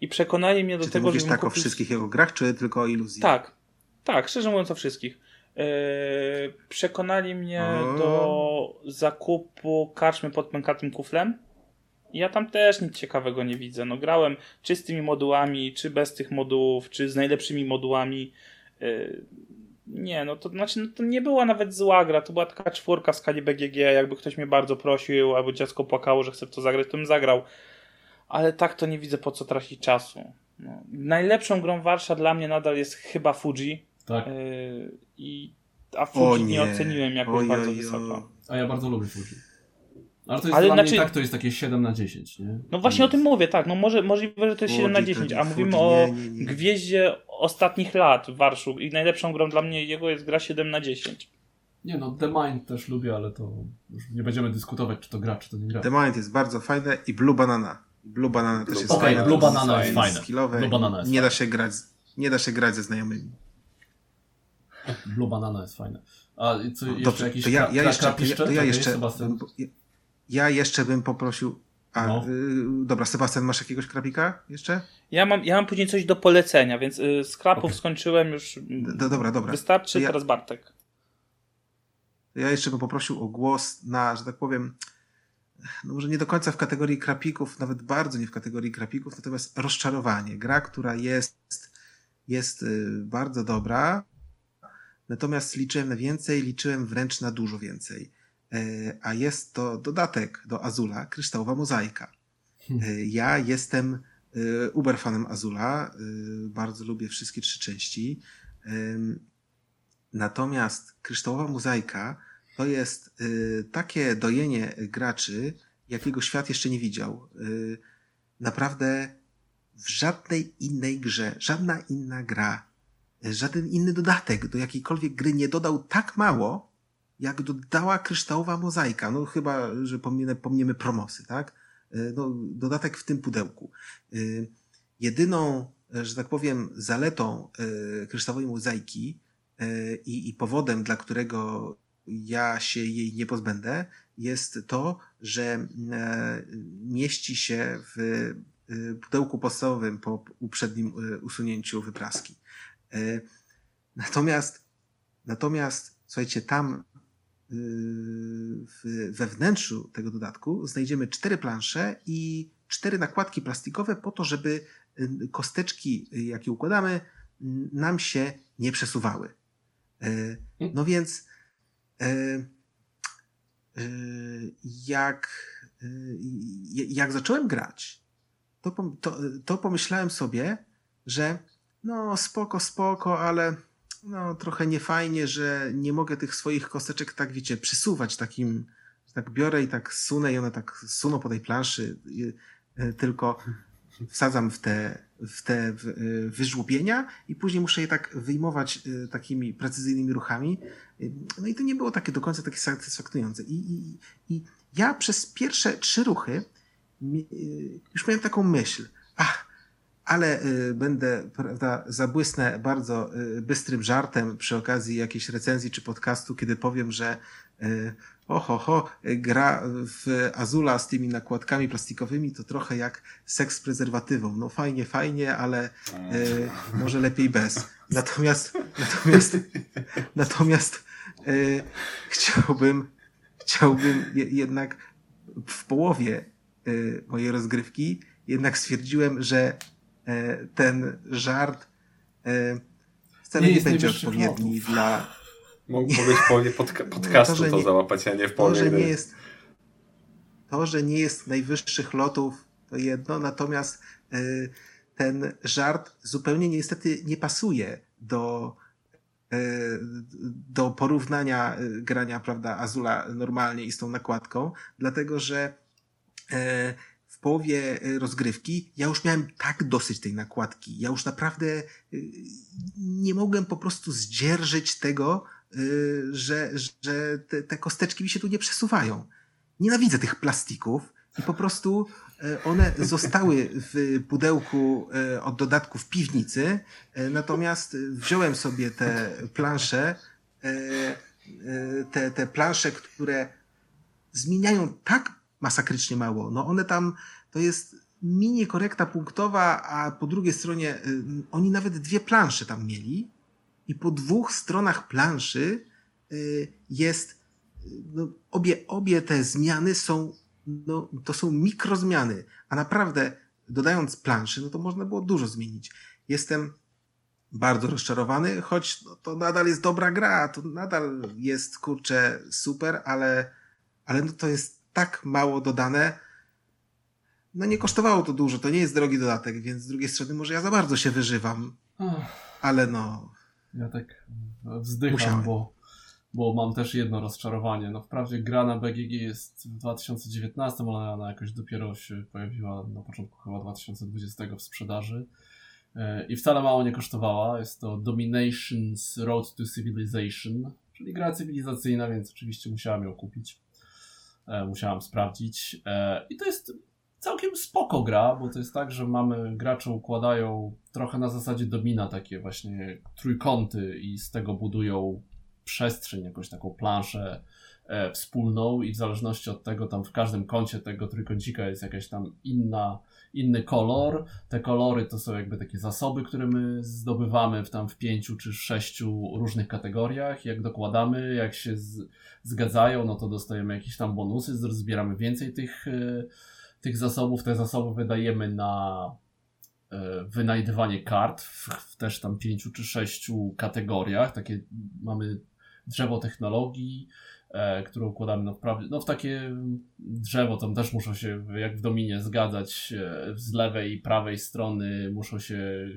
i przekonali mnie do czy ty tego, że. tak kupił... o wszystkich jego grach, czy tylko o iluzji? Tak, tak, szczerze mówiąc o wszystkich. Yy, przekonali mnie o. do zakupu karczmy pod pękatym kuflem. Ja tam też nic ciekawego nie widzę. No, grałem czy z tymi modułami, czy bez tych modułów, czy z najlepszymi modułami. Yy, nie, no to znaczy, no to nie była nawet zła gra, to była taka czwórka w skali BGG. Jakby ktoś mnie bardzo prosił, albo dziecko płakało, że chce w to zagrać, to bym zagrał ale tak to nie widzę po co tracić czasu. No. Najlepszą grą Warsza dla mnie nadal jest chyba Fuji. Tak. Yy, i, a Fuji nie. nie. oceniłem jakoś oj, bardzo wysoko. A ja bardzo lubię Fuji. Ale to jest ale dla znaczy, mnie tak, to jest takie 7 na 10, nie? No właśnie o tym mówię, tak. No może, możliwe, że to jest Fuji, 7 na 10, a mówimy Fuji, o nie, nie, gwieździe ostatnich lat w Warszu i najlepszą grą dla mnie jego jest gra 7 na 10. Nie no, The Mind też lubię, ale to już nie będziemy dyskutować, czy to gra, czy to nie gra. The Mind jest bardzo fajne i Blue Banana. Blue Banana też jest okay, fajne. Blue Banana jest fajne. Skillowe. Blue Banana jest nie, da się grać, nie da się grać ze znajomymi. Blue Banana jest fajne. A co, jeszcze Dobrze, jakiś to ja, ja jeszcze, to ja, to ja jeszcze, ja jeszcze bym poprosił a, no. y, dobra, Sebastian, masz jakiegoś krapika jeszcze? Ja mam, ja mam później coś do polecenia, więc y, z krapów okay. skończyłem już. Do, dobra, dobra. Wystarczy, ja, teraz Bartek. Ja jeszcze bym poprosił o głos na, że tak powiem, no może nie do końca w kategorii krapików, nawet bardzo nie w kategorii krapików, natomiast rozczarowanie. Gra, która jest, jest y, bardzo dobra, natomiast liczyłem na więcej, liczyłem wręcz na dużo więcej. E, a jest to dodatek do Azula, kryształowa mozaika. Hmm. E, ja jestem y, uber fanem Azula, y, bardzo lubię wszystkie trzy części. Natomiast kryształowa mozaika to jest y, takie dojenie graczy, jakiego świat jeszcze nie widział. Y, naprawdę w żadnej innej grze, żadna inna gra żaden inny dodatek do jakiejkolwiek gry nie dodał tak mało, jak dodała kryształowa mozaika. No chyba, że pominiemy promosy, tak? No, dodatek w tym pudełku. Jedyną, że tak powiem, zaletą kryształowej mozaiki i, i powodem, dla którego ja się jej nie pozbędę, jest to, że e, mieści się w e, pudełku podstawowym po uprzednim e, usunięciu wypraski. Natomiast, natomiast słuchajcie, tam we wnętrzu tego dodatku znajdziemy cztery plansze i cztery nakładki plastikowe po to, żeby kosteczki, jakie układamy, nam się nie przesuwały. No więc jak, jak zacząłem grać, to, to, to pomyślałem sobie, że no spoko, spoko, ale no trochę niefajnie, że nie mogę tych swoich kosteczek tak, wiecie, przysuwać takim, tak biorę i tak sunę i one tak suną po tej planszy, tylko wsadzam w te, w te wyżłobienia i później muszę je tak wyjmować e, takimi precyzyjnymi ruchami. No i to nie było takie do końca takie satysfakcjonujące. I, i, i ja przez pierwsze trzy ruchy już miałem taką myśl, ach, ale y, będę, prawda, zabłysnę bardzo y, bystrym żartem przy okazji jakiejś recenzji czy podcastu, kiedy powiem, że y, oho, ho, gra w Azula z tymi nakładkami plastikowymi to trochę jak seks z prezerwatywą. No fajnie, fajnie, ale y, może lepiej bez. Natomiast, natomiast, natomiast y, chciałbym, chciałbym jednak w połowie y, mojej rozgrywki jednak stwierdziłem, że ten żart wcale nie, nie będzie odpowiedni dla Mogłeś powiedzieć podca podcastu to, to nie, załapać, a nie w połowie. To, że nie jest, to, że nie jest najwyższych lotów, to jedno, natomiast y, ten żart zupełnie niestety nie pasuje do, y, do porównania y, grania, prawda, Azula normalnie i z tą nakładką, dlatego że w połowie rozgrywki ja już miałem tak dosyć tej nakładki. Ja już naprawdę nie mogłem po prostu zdzierżyć tego, że, że te, te kosteczki mi się tu nie przesuwają. Nienawidzę tych plastików i po prostu y, one zostały w pudełku y, od dodatków w piwnicy, natomiast wziąłem sobie te plansze, te, te plansze, które zmieniają tak masakrycznie mało. No one tam, to jest mini korekta punktowa, a po drugiej stronie oni nawet dwie plansze tam mieli i po dwóch stronach planszy y, jest, no, obie, obie te zmiany są, no, to są mikrozmiany, a naprawdę dodając planszy, no to można było dużo zmienić. Jestem bardzo rozczarowany, choć no, to nadal jest dobra gra, to nadal jest, kurczę, super, ale, ale no to jest tak mało dodane, no nie kosztowało to dużo, to nie jest drogi dodatek, więc z drugiej strony może ja za bardzo się wyżywam. Ale no, ja tak wzdycham, bo, bo mam też jedno rozczarowanie. No wprawdzie gra na BGG jest w 2019, ale ona jakoś dopiero się pojawiła na początku chyba 2020 w sprzedaży. E, I wcale mało nie kosztowała. Jest to Dominations Road to Civilization, czyli gra cywilizacyjna, więc oczywiście musiałem ją kupić. E, musiałem sprawdzić. E, I to jest całkiem spoko gra, bo to jest tak, że mamy, gracze układają trochę na zasadzie domina takie właśnie trójkąty i z tego budują przestrzeń, jakąś taką planszę e, wspólną i w zależności od tego tam w każdym kącie tego trójkącika jest jakaś tam inna, inny kolor. Te kolory to są jakby takie zasoby, które my zdobywamy w tam w pięciu czy sześciu różnych kategoriach. Jak dokładamy, jak się z, zgadzają, no to dostajemy jakieś tam bonusy, zbieramy więcej tych e, tych zasobów, te zasoby wydajemy na e, wynajdywanie kart w, w, też tam pięciu czy sześciu kategoriach. Takie mamy drzewo technologii, e, które układamy no, wprawdzie, no w takie drzewo, tam też muszą się jak w dominie zgadzać e, z lewej i prawej strony, muszą się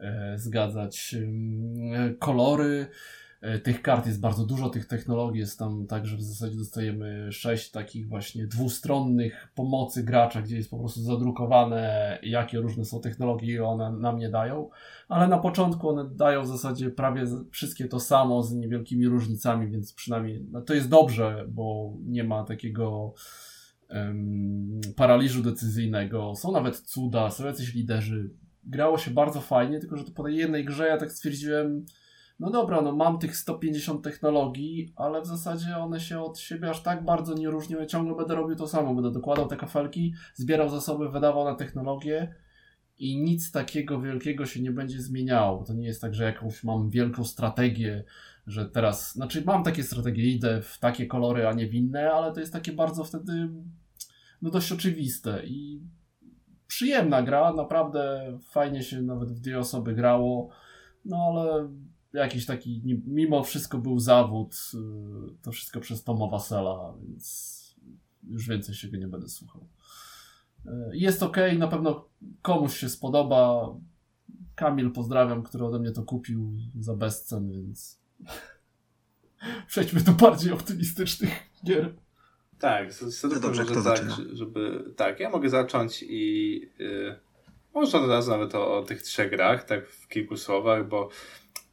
e, zgadzać e, kolory tych kart jest bardzo dużo, tych technologii jest tam tak, że w zasadzie dostajemy sześć takich właśnie dwustronnych pomocy gracza, gdzie jest po prostu zadrukowane, jakie różne są technologie one nam nie dają, ale na początku one dają w zasadzie prawie wszystkie to samo z niewielkimi różnicami, więc przynajmniej no to jest dobrze, bo nie ma takiego um, paraliżu decyzyjnego. Są nawet cuda, są jacyś liderzy. Grało się bardzo fajnie, tylko że to po tej jednej grze ja tak stwierdziłem, no dobra, no mam tych 150 technologii, ale w zasadzie one się od siebie aż tak bardzo nie różnią. Ja ciągle będę robił to samo, będę dokładał te kafelki, zbierał zasoby, wydawał na technologię i nic takiego wielkiego się nie będzie zmieniało. To nie jest tak, że jakąś mam wielką strategię, że teraz, znaczy mam takie strategie, idę w takie kolory, a nie w inne, ale to jest takie bardzo wtedy no dość oczywiste i przyjemna gra, naprawdę fajnie się nawet w dwie osoby grało, no ale jakiś taki, mimo wszystko był zawód, y, to wszystko przez Toma Wasela, więc już więcej się go nie będę słuchał. Y, jest ok, na pewno komuś się spodoba. Kamil pozdrawiam, który ode mnie to kupił za bezcen, więc przejdźmy do bardziej optymistycznych gier. Tak, no dobrze, może tak, żeby. Tak, ja mogę zacząć i yy, może od razu nawet o, o tych trzech grach, tak w kilku słowach, bo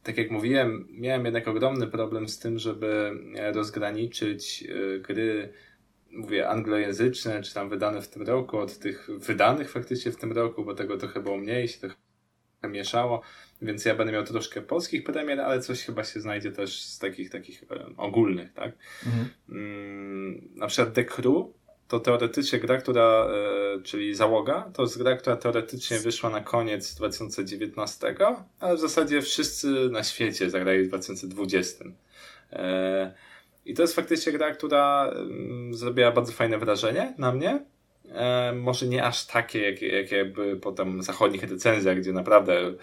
tak jak mówiłem, miałem jednak ogromny problem z tym, żeby e, rozgraniczyć e, gry, mówię, anglojęzyczne, czy tam wydane w tym roku, od tych wydanych faktycznie w tym roku, bo tego trochę było mniej, się trochę mieszało, więc ja będę miał troszkę polskich premier, ale coś chyba się znajdzie też z takich takich e, ogólnych, tak? Mhm. Mm, na przykład The Crew to teoretycznie gra, która, e, czyli załoga, to jest gra, która teoretycznie wyszła na koniec 2019, ale w zasadzie wszyscy na świecie zagrali w 2020. E, I to jest faktycznie gra, która mm, zrobiła bardzo fajne wrażenie na mnie. E, może nie aż takie, jak, jak jakby po tam zachodnich recenzjach, gdzie naprawdę e,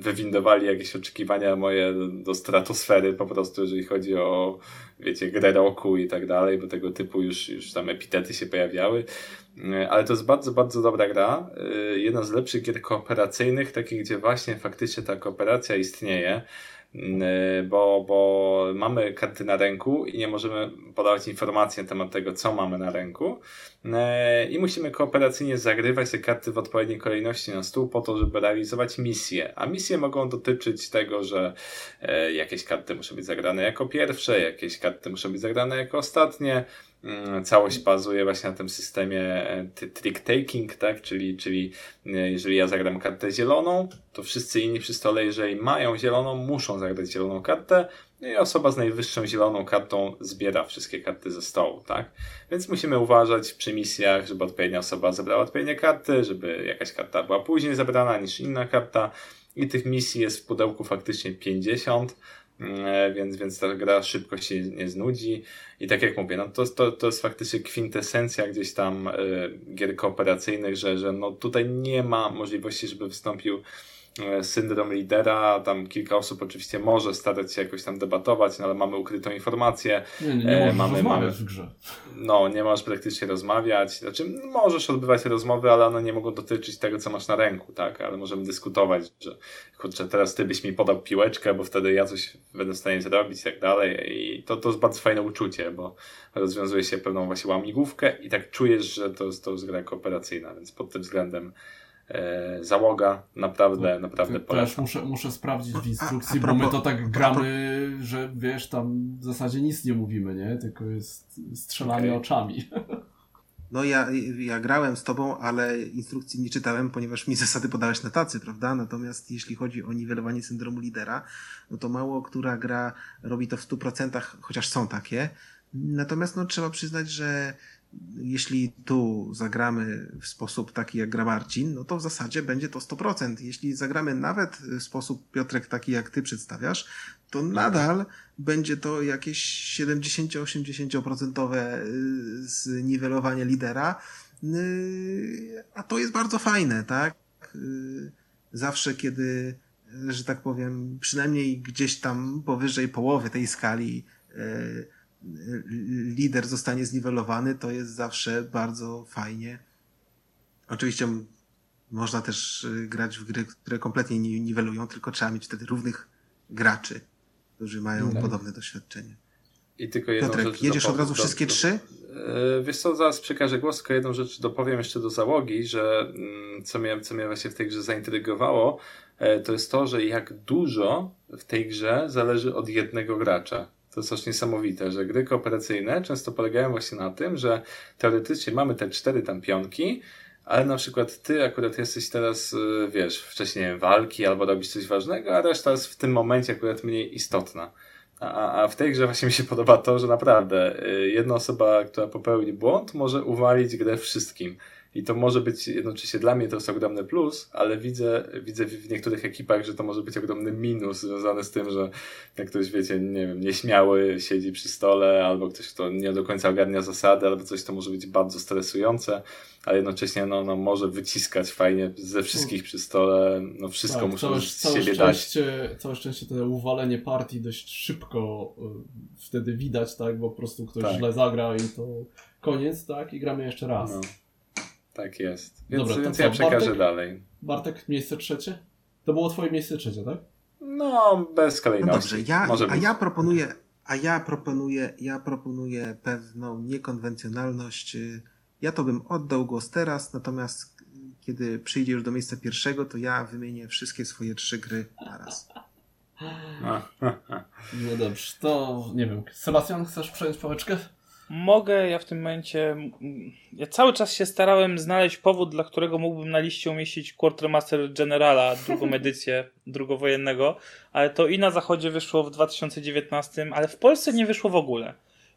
wywindowali jakieś oczekiwania moje do stratosfery po prostu, jeżeli chodzi o, wiecie, grę roku i tak dalej, bo tego typu już, już tam epitety się pojawiały. E, ale to jest bardzo, bardzo dobra gra. Jedna z lepszych gier kooperacyjnych, takich, gdzie właśnie faktycznie ta kooperacja istnieje. Y, bo, bo mamy karty na ręku i nie możemy podawać informacji na temat tego, co mamy na ręku. Y, I musimy kooperacyjnie zagrywać te karty w odpowiedniej kolejności na stół po to, żeby realizować misje. A misje mogą dotyczyć tego, że y, jakieś karty muszą być zagrane jako pierwsze, jakieś karty muszą być zagrane jako ostatnie, Mm, całość bazuje właśnie na tym systemie e, trick taking, tak? Czyli, czyli e, jeżeli ja zagram kartę zieloną, to wszyscy inni przy stole, jeżeli mają zieloną, muszą zagrać zieloną kartę i osoba z najwyższą zieloną kartą zbiera wszystkie karty ze stołu, tak? Więc musimy uważać przy misjach, żeby odpowiednia osoba zebrała odpowiednie karty, żeby jakaś karta była później zebrana niż inna karta i tych misji jest w pudełku faktycznie 50, E, więc, więc ta gra szybko się nie znudzi. I tak jak mówię, no to, to, to jest faktycznie kwintesencja gdzieś tam y, gier kooperacyjnych, że, że no tutaj nie ma możliwości, żeby wystąpił E, syndrom lidera, tam kilka osób oczywiście może starać się jakoś tam debatować, no ale mamy ukrytą informację. Nie, nie, nie e, mamy, rozmawiać mamy, w grze. No, nie możesz praktycznie rozmawiać, znaczy możesz odbywać rozmowy, ale one nie mogą dotyczyć tego, co masz na ręku, tak, ale możemy dyskutować, że kurczę, teraz ty byś mi podał piłeczkę, bo wtedy ja coś będę w stanie zrobić i tak dalej i to, to jest bardzo fajne uczucie, bo rozwiązuje się pewną właśnie łamigłówkę i tak czujesz, że to, to jest gra kooperacyjna, więc pod tym względem e, załoga naprawdę, naprawdę polecam. Też muszę, muszę sprawdzić w instrukcji, a, a propos, bo my to tak gramy, że wiesz, tam w zasadzie nic nie mówimy, nie? Tylko jest strzelanie okay. oczami. No ja, ja grałem z tobą, ale instrukcji nie czytałem, ponieważ mi zasady podałeś na tacy, prawda? Natomiast jeśli chodzi o niwelowanie syndromu lidera, no to mało która gra robi to w 100%, chociaż są takie. Natomiast no, trzeba przyznać, że jeśli tu zagramy w sposób taki jak gra Marcin, no to w zasadzie będzie to 100%. Jeśli zagramy nawet w sposób, Piotrek, taki jak ty przedstawiasz, to nadal będzie to jakieś 70-80% y, zniwelowanie lidera, y, a to jest bardzo fajne, tak? Y, zawsze, kiedy, że tak powiem, przynajmniej gdzieś tam powyżej połowy tej skali lider zostanie zniwelowany, to jest zawsze bardzo fajnie. Oczywiście można też y, grać w gry, które kompletnie nie niwelują, tylko trzeba mieć wtedy równych graczy. którzy mają okay. podobne doświadczenie. I tylko jedną Piotrek, rzecz jedziesz od razu do, wszystkie do, trzy? Yy, wiesz co, zaraz przekażę głos, tylko jedną rzecz dopowiem jeszcze do załogi, że mm, co mnie, co mnie właśnie w tej grze zaintrygowało, e, to jest to, że jak dużo w tej grze zależy od jednego gracza. To jest coś niesamowite, że gry kooperacyjne często polegają właśnie na tym, że teoretycznie mamy te cztery tam pionki, ale na przykład ty akurat jesteś teraz, y, wiesz, wcześniej walki albo robisz coś ważnego, a reszta jest w tym momencie akurat mniej istotna. A, a w tej grze właśnie mi się podoba to, że naprawdę y, jedna osoba, która popełni błąd, może uwalić grę wszystkim. I to może być jednocześnie dla mnie to jest ogromny plus, ale widzę, widzę w niektórych ekipach, że to może być ogromny minus związany z tym, że jak ktoś, wiecie, nie wiem, nieśmiały siedzi przy stole, albo ktoś, kto nie do końca ogarnia zasady, albo coś, to może być bardzo stresujące, ale jednocześnie no, no, może wyciskać fajnie ze wszystkich przy stole, no wszystko tak, muszą z siebie szczęście, dać. Całe szczęście to uwalenie partii dość szybko y, wtedy widać, tak, bo po prostu ktoś tak. źle zagra i to koniec, tak, i gramy jeszcze raz. No. Tak jest. Więc, Dobra, więc ja przekażę Bartek? dalej. Bartek, miejsce trzecie? To było twoje miejsce trzecie, tak? No, bez kolejności. No dobrze, ja, Może a być. ja proponuję, a ja proponuję, ja proponuję pewną niekonwencjonalność. Ja to bym oddał głos teraz, natomiast kiedy przyjdzie już do miejsca pierwszego, to ja wymienię wszystkie swoje trzy gry naraz. No dobrze, to nie wiem. Sebastian, chcesz przejąć pałeczkę? Mogę, ja w tym momencie. Ja cały czas się starałem znaleźć powód, dla którego mógłbym na liście umieścić Quartermaster Generala, drugą edycję drugowojennego, ale to i na zachodzie wyszło w 2019, ale w Polsce nie wyszło w ogóle.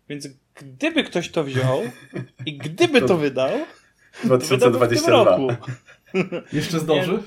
Więc gdyby ktoś to wziął i gdyby to wydał, 2022. Jeszcze zdąży? Nie,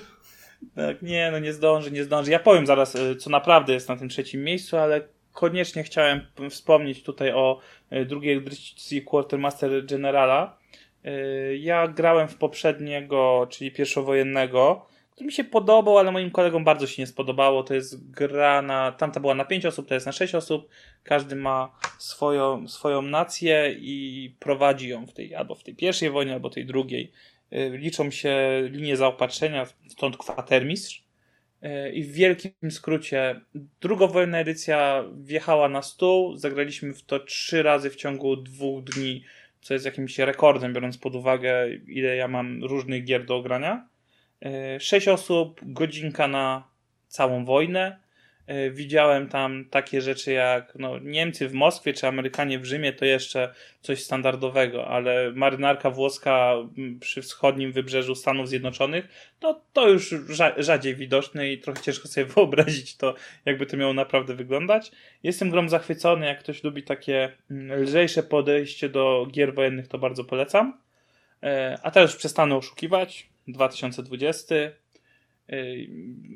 tak, nie, no nie zdąży, nie zdąży. Ja powiem zaraz, y, co naprawdę jest na tym trzecim miejscu, ale koniecznie chciałem wspomnieć tutaj o e, drugiej edycji Quartermaster Generala. E, ja grałem w poprzedniego, czyli pierwszowojennego, który mi się podobał, ale moim kolegom bardzo się nie spodobało. To jest gra na, tamta była na 5 osób, to jest na 6 osób. Każdy ma swoją, swoją nację i prowadzi ją w tej, albo w tej pierwszej wojnie, albo tej drugiej. E, liczą się linie zaopatrzenia, stąd kwatermistrz i w wielkim skrócie, drugowojenna edycja wjechała na stół. Zagraliśmy w to trzy razy w ciągu dwóch dni, co jest jakimś rekordem, biorąc pod uwagę, ile ja mam różnych gier do ogrania. E, sześć osób, godzinka na całą wojnę. E, widziałem tam takie rzeczy jak no, Niemcy w Moskwie czy Amerykanie w Rzymie, to jeszcze coś standardowego, ale marynarka włoska przy wschodnim wybrzeżu Stanów Zjednoczonych, no to już rzadziej widoczne i trochę ciężko sobie wyobrazić to, jakby to miało naprawdę wyglądać. Jestem grom zachwycony, jak ktoś lubi takie lżejsze podejście do gier wojennych, to bardzo polecam. E, a teraz już przestanę oszukiwać. 2020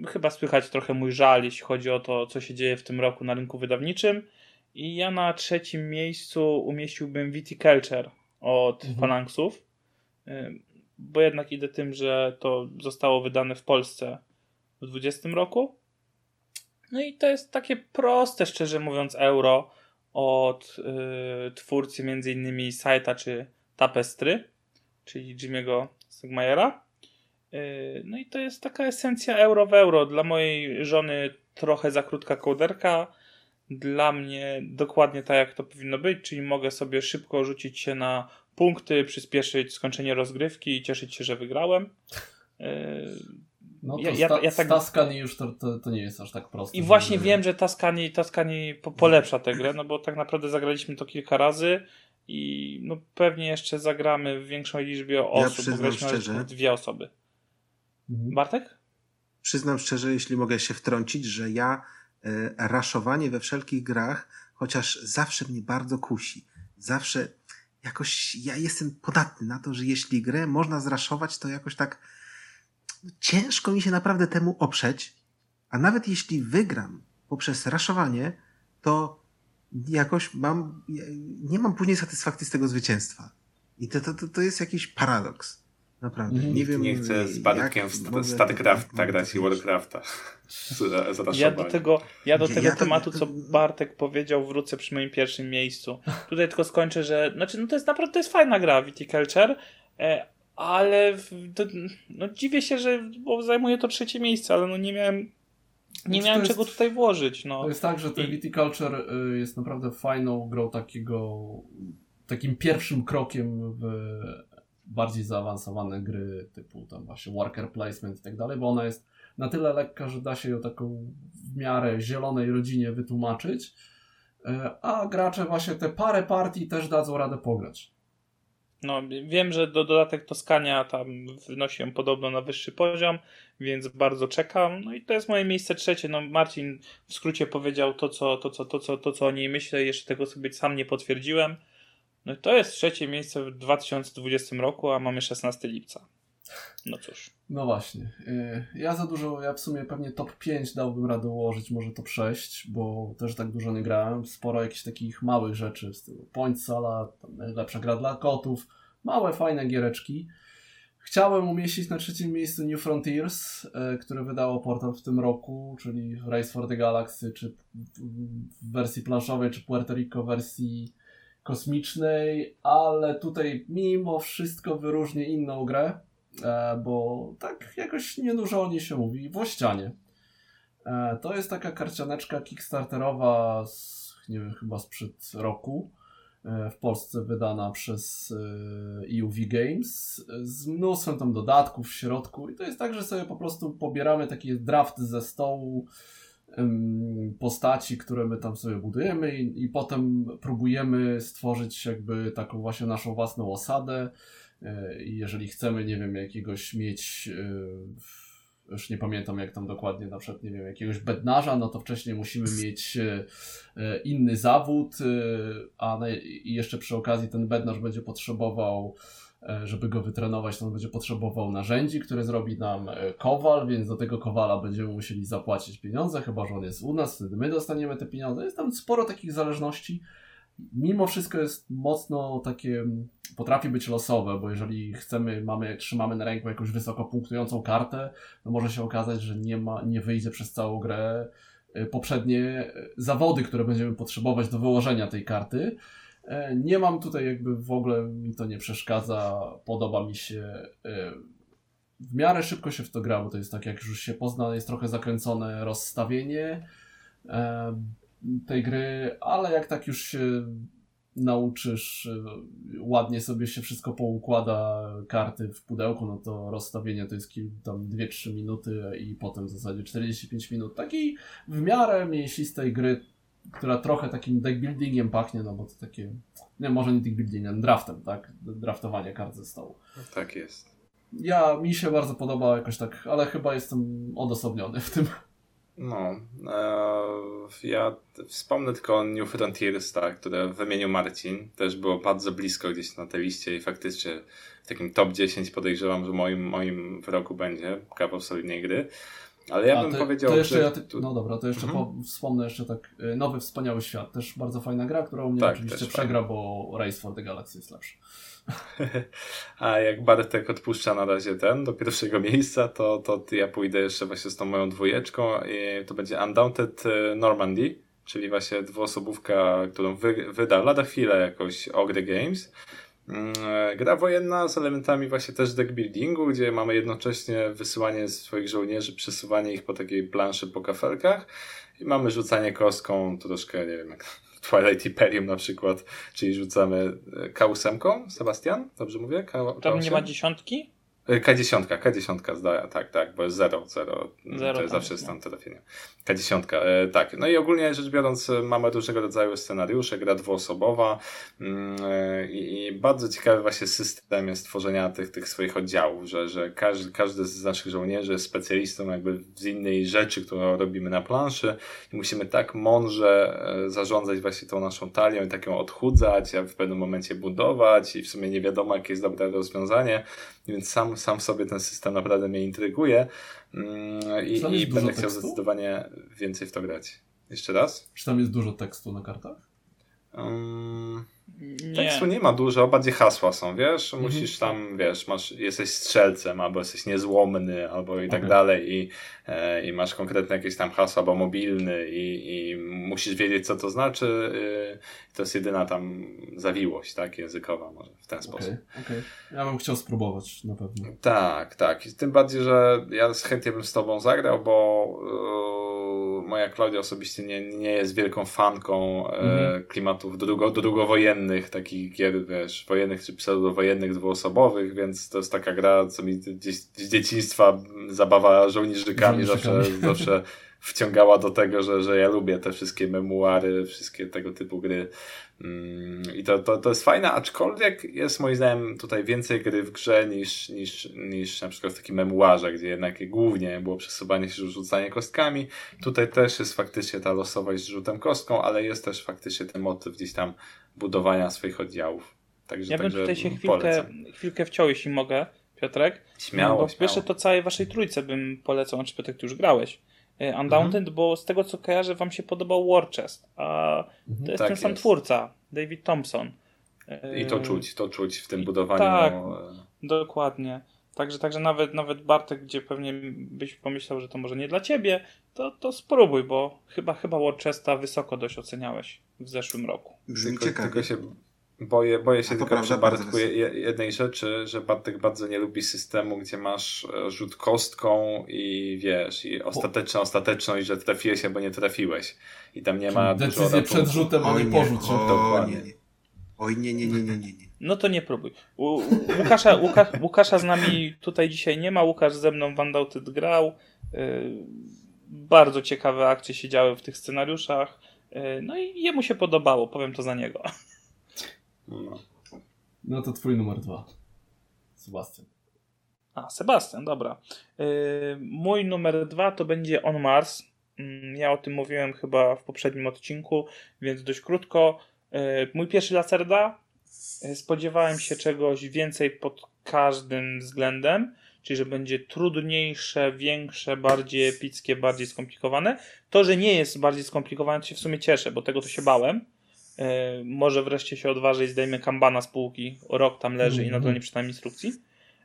Chyba słychać trochę mój żal, jeśli chodzi o to, co się dzieje w tym roku na rynku wydawniczym. I ja na trzecim miejscu umieściłbym Viticulture od mhm. Phalanxów, bo jednak idę tym, że to zostało wydane w Polsce w 2020 roku. No i to jest takie proste, szczerze mówiąc, euro od y, twórcy m.in. Saita czy Tapestry, czyli Jimmy'ego Stegmayera. Yy, no i to jest taka esencja euro w euro. Dla mojej żony trochę za krótka kołderka. Dla mnie dokładnie tak, jak to powinno być, czyli mogę sobie szybko rzucić się na punkty, przyspieszyć skończenie rozgrywki i cieszyć się, że wygrałem. Yy, no to ja, ja, ja tak... Taskani już to, to, to, nie jest aż tak proste. I właśnie żeby... wiem, że Taskani, Taskani polepsza tę grę, no bo tak naprawdę zagraliśmy to kilka razy i no pewnie jeszcze zagramy w większej liczbie osób, ja bo graliśmy szczerze, dwie osoby. Mhm. Bartek? Przyznam szczerze, jeśli mogę się wtrącić, że ja e, raszowanie we wszelkich grach, chociaż zawsze mnie bardzo kusi. Zawsze jakoś ja jestem podatny na to, że jeśli grę można zraszować, to jakoś tak ciężko mi się naprawdę temu oprzeć. A nawet jeśli wygram poprzez raszowanie, to jakoś mam, nie mam później satysfakcji z tego zwycięstwa. I to, to, to jest jakiś paradoks. Naprawdę. Mhm. Nie wiem. Nie chcę z Bartkiem w StarCrafta grać i Warcrafta. Ja do tego, ja do tego ja tematu, to... co Bartek powiedział, wrócę przy moim pierwszym miejscu. Tutaj tylko skończę, że znaczy, no to jest naprawdę to jest fajna gra Viticulture, e, ale to, no dziwię się, że bo zajmuje to trzecie miejsce, ale no nie miałem Nie miałem jest, czego tutaj włożyć. No. To jest tak, że ten Viticulture y, jest naprawdę fajną grą takiego, takim pierwszym krokiem w bardziej zaawansowane gry typu tam właśnie worker placement i tak dalej, bo ona jest na tyle lekka, że da się ją taką w miarę zielonej rodzinie wytłumaczyć, e, a gracze właśnie te parę partii też dadzą radę pograć. No, wiem, że do dodatek Toskania tam wynosiłem podobno na wyższy poziom, więc bardzo czekam. No i to jest moje miejsce trzecie. No, Marcin w skrócie powiedział to, co, to, co, to, co, to, co o niej myślę, jeszcze tego sobie sam nie potwierdziłem. No i to jest trzecie miejsce w 2020 roku, a mamy 16 lipca. No cóż. No właśnie. Y, ja za dużo, ja w sumie pewnie top 5 dałbym radę ułożyć, może top 6, bo też tak dużo nie grałem. Sporo jakichś takich małych rzeczy, w stylu Point Sala, najlepsza gra dla kotów, małe, fajne giereczki. Chciałem umieścić na trzecim miejscu New Frontiers, y, które wydało portal w tym roku, czyli Race for the Galaxy, czy w wersji planszowej, czy Puerto Rico wersji kosmicznej, ale tutaj mimo wszystko wyróżnię inną grę, E, bo tak jakoś nie dużo o niej się mówi. Włościanie. E, to jest taka karcianeczka kickstarterowa z, nie wiem, chyba sprzed roku. E, w Polsce wydana przez EUV Games z mnóstwem tam dodatków w środku i to jest tak, że sobie po prostu pobieramy taki draft ze stołu postaci, które my tam sobie budujemy i, i potem próbujemy stworzyć jakby taką właśnie naszą własną osadę. E, I jeżeli chcemy, nie wiem, jakiegoś mieć, e, już nie pamiętam jak tam dokładnie, na przykład, nie wiem, jakiegoś bednarza, no to wcześniej musimy mieć e, inny zawód, a jeszcze przy okazji ten bednarz będzie potrzebował żeby go wytrenować, to on będzie potrzebował narzędzi, które zrobi nam kowal, więc do tego kowala będziemy musieli zapłacić pieniądze, chyba że on jest u nas, wtedy my dostaniemy te pieniądze. Jest tam sporo takich zależności, mimo wszystko jest mocno takie, potrafi być losowe, bo jeżeli chcemy, mamy, trzymamy na ręku jakąś wysoko punktującą kartę, to może się okazać, że nie ma, nie wyjdzie przez całą grę y, poprzednie zawody, które będziemy potrzebować do wyłożenia tej karty. E, nie mam tutaj jakby w ogóle mi to nie przeszkadza, podoba mi się y, w miarę szybko się w to gra, bo to jest tak jak już się pozna, jest trochę zakręcone rozstawienie e, tej gry, ale jak tak już się nauczysz, ładnie sobie się wszystko poukłada, karty w pudełku, no to rozstawienie to jest tam 2-3 minuty i potem w zasadzie 45 minut. Takiej w miarę mięsistej gry, która trochę takim deckbuildingiem pachnie, no bo to takie, nie może nie deckbuildingiem, draftem, tak? Draftowanie kart ze stołu. Tak jest. Ja, mi się bardzo podoba jakoś tak, ale chyba jestem odosobniony w tym. No, e, ja wspomnę tylko o New Frontiers, tak, które wymienił Marcin. Też było bardzo blisko gdzieś na tej liście i faktycznie w takim top 10 podejrzewam, że moim, moim w roku będzie kawał solidnej gry. Ale ja A, bym to, powiedział, to jeszcze że... Ja ty... No dobra, to jeszcze mhm. po, wspomnę jeszcze tak, y, Nowy Wspaniały Świat, też bardzo fajna gra, którą mnie tak, oczywiście przegra, bo Race for the Galaxy jest lepszy. A jak Bartek odpuszcza na razie ten do pierwszego miejsca, to, to ja pójdę jeszcze właśnie z tą moją dwójeczką i to będzie Undaunted e, Normandy, czyli właśnie dwuosobówka, którą wy, wyda lada chwilę jakoś Ogre Games. Mm, e, gra wojenna z elementami właśnie też deck buildingu, gdzie mamy jednocześnie wysyłanie swoich żołnierzy, przesuwanie ich po takiej planszy po kafelkach i mamy rzucanie kostką, troszkę, nie wiem, jak Twilight Imperium na przykład, czyli rzucamy e, K8, Sebastian? Dobrze mówię? K Tam nie ma dziesiątki? K10, K10 zdaje, tak, tak, bo jest 0, 0, zero to jest zawsze jest tam trafienie. K10, e, tak. No i ogólnie rzecz biorąc e, mamy różnego rodzaju scenariusze, gra dwuosobowa mm, e, i, i, bardzo ciekawy właśnie system jest tworzenia tych, tych swoich oddziałów, że, że każdy, każdy z naszych żołnierzy jest specjalistą jakby z innej rzeczy, którą robimy na planszy i musimy tak mądrze zarządzać właśnie tą naszą talią i tak ją odchudzać, a w pewnym momencie budować i w sumie nie wiadomo jakie jest dobre rozwiązanie, więc sam sam sobie ten system naprawdę mnie intryguje mm, i, i będę chciał tekstu? zdecydowanie więcej w to grać. Jeszcze raz? Czy tam jest dużo tekstu na kartach? Um, nie. Tekstu nie ma dużo, bardziej hasła są, wiesz? Mhm. Musisz tam, wiesz, masz, jesteś strzelcem, albo jesteś niezłomny, albo i tak okay. dalej, i, i masz konkretne jakieś tam hasła, albo mobilny, i, i musisz wiedzieć, co to znaczy. Y, to jest jedyna tam zawiłość, tak, językowa, może w ten sposób. Okay, okay. Ja bym chciał spróbować na pewno. Tak, tak. Tym bardziej, że ja chętnie bym z Tobą zagrał, bo. Yy, moja Klaudia osobiście nie, nie jest wielką fanką e, mhm. klimatów drugo, drugowojennych, takich gier, wiesz, wojennych czy pseudowojennych, dwuosobowych, więc to jest taka gra, co mi gdzieś z dzieciństwa zabawa żołnierzykami, zawsze, zawsze wciągała do tego, że, że ja lubię te wszystkie memuary, wszystkie tego typu gry. Mm, I to, to, to jest fajne, aczkolwiek jest moim zdaniem tutaj więcej gry w grze niż, niż, niż na przykład w takim memuarze, gdzie jednak głównie było przesuwanie się, rzucanie kostkami. Tutaj też jest faktycznie ta losowość z rzutem kostką, ale jest też faktycznie ten motyw gdzieś tam budowania swoich oddziałów. Także, ja bym tutaj się chwilkę, chwilkę wciął, jeśli mogę, Piotrek. Śmiało, Bo śmiało. pierwsze to całej waszej trójce bym polecał, czy Piotrek, ty już grałeś. E, Undaunted, mhm. bo z tego co kojarzę, wam się podobał War Chest, a mhm. to jest tak ten sam jest. twórca, David Thompson. I to czuć, to czuć w tym budowaniu. Tak, dokładnie. Także, także nawet, nawet Bartek, gdzie pewnie byś pomyślał, że to może nie dla ciebie, to, to spróbuj, bo chyba, chyba War Chesta wysoko dość oceniałeś w zeszłym roku. Brzmi tylko, tylko się Boję, boję się tylko przy Bartku jednej rzeczy, że Bartek bardzo nie lubi systemu, gdzie masz e, rzut kostką i wiesz, i ostateczną ostateczność, że trafiłeś albo nie trafiłeś. I tam nie ma Decyzję dużo przed rzutem, a nie po rzucie. Dokładnie. Oj, nie, nie, nie, nie, nie, nie. No to nie próbuj. U, Łukasza, Łuka, Łukasza z nami tutaj dzisiaj nie ma. Łukasz ze mną w Undoubted grał. Yy, bardzo ciekawe akcje się działy w tych scenariuszach. Yy, no i jemu się podobało, powiem to za niego. No. no to twój numer dwa. Sebastian. A, Sebastian, dobra. Yy, mój numer dwa to będzie On Mars. Yy, ja o tym mówiłem chyba w poprzednim odcinku, więc dość krótko. Yy, mój pierwszy Lacerda. Yy, spodziewałem się czegoś więcej pod każdym względem, czyli że będzie trudniejsze, większe, bardziej epickie, bardziej skomplikowane. To, że nie jest bardziej skomplikowane, to się w sumie cieszę, bo tego to się bałem może wreszcie się odważy i zdejmie kambana z półki. Rok tam leży mm -hmm. i nadal nie czytam instrukcji.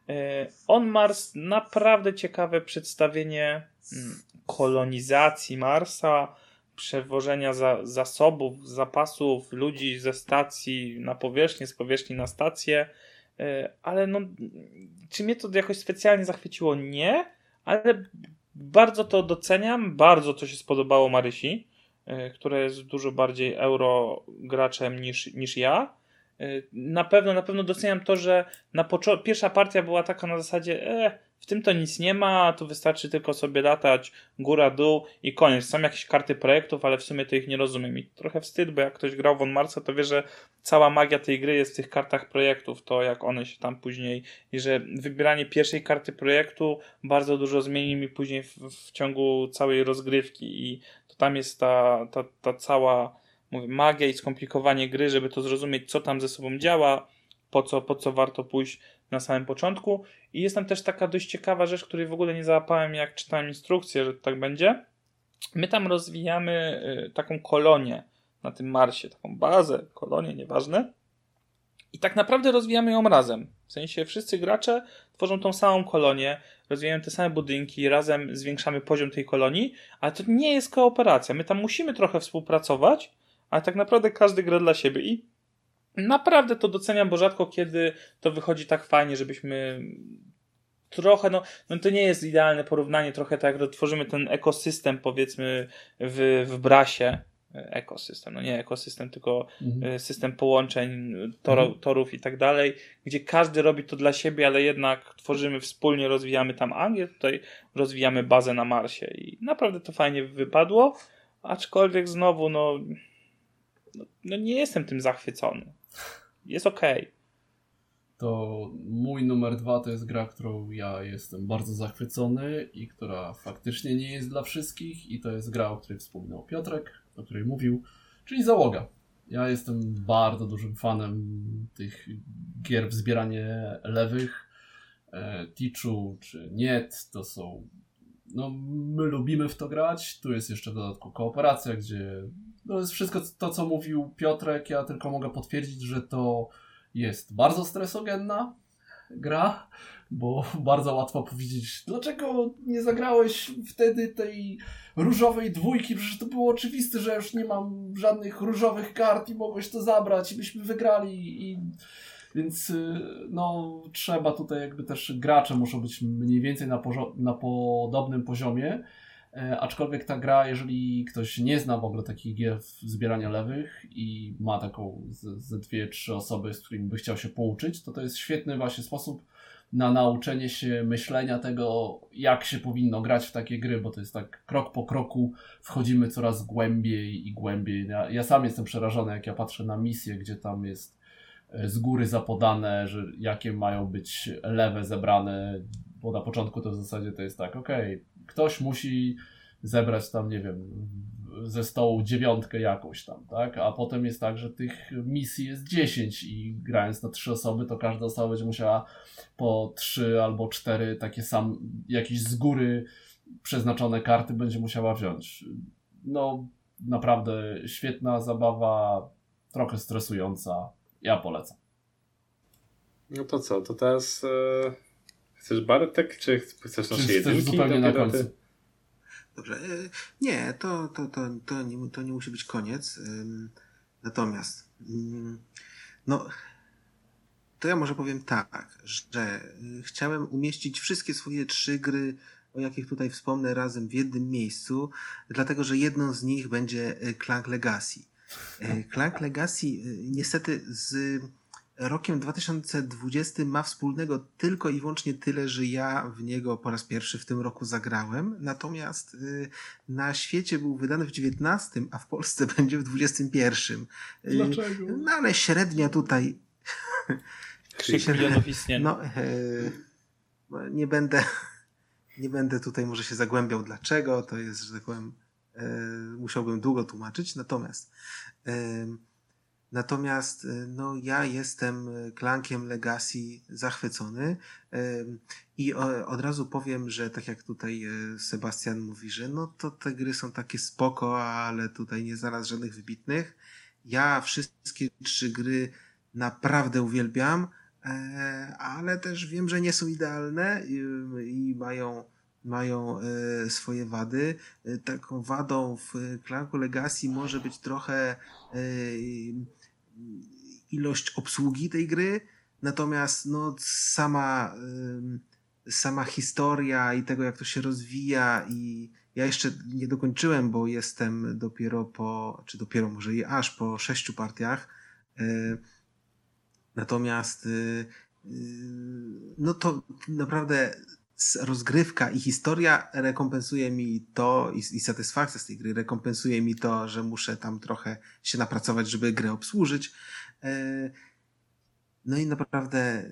E, On Mars, naprawdę ciekawe przedstawienie mm, kolonizacji Marsa, przewożenia za, zasobów, zapasów ludzi ze stacji na powierzchnię, z powierzchni na stację. E, ale no, czy mnie to jakoś specjalnie zachwyciło? Nie, ale bardzo to doceniam, bardzo to się spodobało Marysi. E, które jest dużo bardziej euro graczem niż, niż ja. E, na pewno, na pewno doceniam to, że na pierwsza partia była taka na zasadzie, e, w tym to nic nie ma, tu wystarczy tylko sobie latać góra, dół i koniec. Są jakieś karty projektów, ale w sumie to ich nie rozumiem. I trochę wstyd, bo jak ktoś grał w On Marsa, to wie, że cała magia tej gry jest w tych kartach projektów, to jak one się tam później, i że wybieranie pierwszej karty projektu bardzo dużo zmieni mi później w, w ciągu całej rozgrywki i to tam jest ta, ta, ta cała mówię, magia i skomplikowanie gry, żeby to zrozumieć, co tam ze sobą działa, po co, po co warto pójść na samym początku. I jest tam też taka dość ciekawa rzecz, której w ogóle nie załapałem, jak czytałem instrukcję, że tak będzie. My tam rozwijamy y, taką kolonię na tym Marsie, taką bazę, kolonię, nieważne. I tak naprawdę rozwijamy ją razem. W sensie wszyscy gracze tworzą tą samą kolonię, rozwijają te same budynki, razem zwiększamy poziom tej kolonii, ale to nie jest kooperacja. My tam musimy trochę współpracować, ale tak naprawdę każdy gra dla siebie i naprawdę to doceniam, bo rzadko kiedy to wychodzi tak fajnie, żebyśmy trochę, no, no to nie jest idealne porównanie, trochę tak jak tworzymy ten ekosystem powiedzmy w, w Brasie, ekosystem, no nie ekosystem, tylko mhm. E, system połączeń, tor, mhm. torów i tak dalej, gdzie każdy robi to dla siebie, ale jednak tworzymy wspólnie, rozwijamy tam Angię, tutaj rozwijamy bazę na Marsie i naprawdę to fajnie wypadło, aczkolwiek znowu, no, no, nie jestem tym zachwycony. Jest okej. Okay. To mój numer dwa to jest gra, którą ja jestem bardzo zachwycony i która faktycznie nie jest dla wszystkich i to jest gra, o której wspominał Piotrek, o której mówił, czyli Załoga. Ja jestem bardzo dużym fanem tych gier w zbieranie lewych. E, Tichu czy Niet to są. No, my lubimy w to grać. Tu jest jeszcze w dodatku kooperacja, gdzie no jest wszystko to, co mówił Piotrek. Ja tylko mogę potwierdzić, że to jest bardzo stresogenna gra, bo bardzo łatwo powiedzieć, dlaczego nie zagrałeś wtedy tej różowej dwójki, przecież to było oczywiste, że już nie mam żadnych różowych kart i mogłeś to zabrać i byśmy wygrali i więc y, no trzeba tutaj jakby też gracze muszą być mniej więcej na, na podobnym poziomie aczkolwiek ta gra, jeżeli ktoś nie zna w ogóle takich gier zbierania lewych i ma taką ze dwie, trzy osoby, z którymi by chciał się pouczyć, to to jest świetny właśnie sposób na nauczenie się myślenia tego, jak się powinno grać w takie gry, bo to jest tak krok po kroku wchodzimy coraz głębiej i głębiej. Ja, ja sam jestem przerażony, jak ja patrzę na misję, gdzie tam jest e, z góry zapodane, że jakie mają być lewe zebrane, bo na początku to w zasadzie to jest tak, okej, okay, ktoś musi zebrać tam, nie wiem, ze stołu dziewiątkę jakąś tam, tak? A potem jest tak, że tych misji jest 10 i grając na trzy osoby, to każda osoba będzie musiała po trzy albo cztery takie sam, jakieś z góry przeznaczone karty będzie musiała wziąć. No, naprawdę świetna zabawa, trochę stresująca. Ja polecam. No to co, to teraz e, chcesz Bartek, czy chcesz nasze czy jedynki? zupełnie na końcu. Dobrze. E, nie, to, to, to, to, nie, to nie musi być koniec. Natomiast, no, to ja może powiem tak, że y, chciałem umieścić wszystkie swoje trzy gry, o jakich tutaj wspomnę, razem w jednym miejscu, dlatego że jedną z nich będzie y, Clank Legacy. Y, Clank Legacy niestety z rokiem 2020 ma wspólnego tylko i wyłącznie tyle, że ja w niego po raz pierwszy w tym roku zagrałem. Natomiast y, na świecie był wydany w 19, a w Polsce będzie w 21. Y, Dlaczego? No ale średnia tutaj. 6 milionów istnień. No, y, nie będę, nie będę tutaj może się zagłębiał dlaczego. To jest, że tak powiem, musiałbym długo tłumaczyć. Natomiast Natomiast y, no, ja jestem klankiem Legacy zachwycony i od razu powiem, że tak jak tutaj y, Sebastian mówi, że no to te gry są takie spoko, ale tutaj nie znalazł żadnych wybitnych. Ja wszystkie trzy gry naprawdę uwielbiam, e, ale też wiem, że nie są idealne i mają mają e, swoje wady. E, taką wadą w Clanku Legacy może być trochę ilość obsługi tej gry, natomiast no, sama, sama historia i tego, jak to się rozwija i ja jeszcze nie dokończyłem, bo jestem dopiero po, czy dopiero może i aż po sześciu partiach. E, natomiast e, e, no to naprawdę rozgrywka i historia rekompensuje mi to i, i satysfakcja z tej gry rekompensuje mi to, że muszę tam trochę się napracować, żeby grę obsłużyć. E, no i naprawdę e,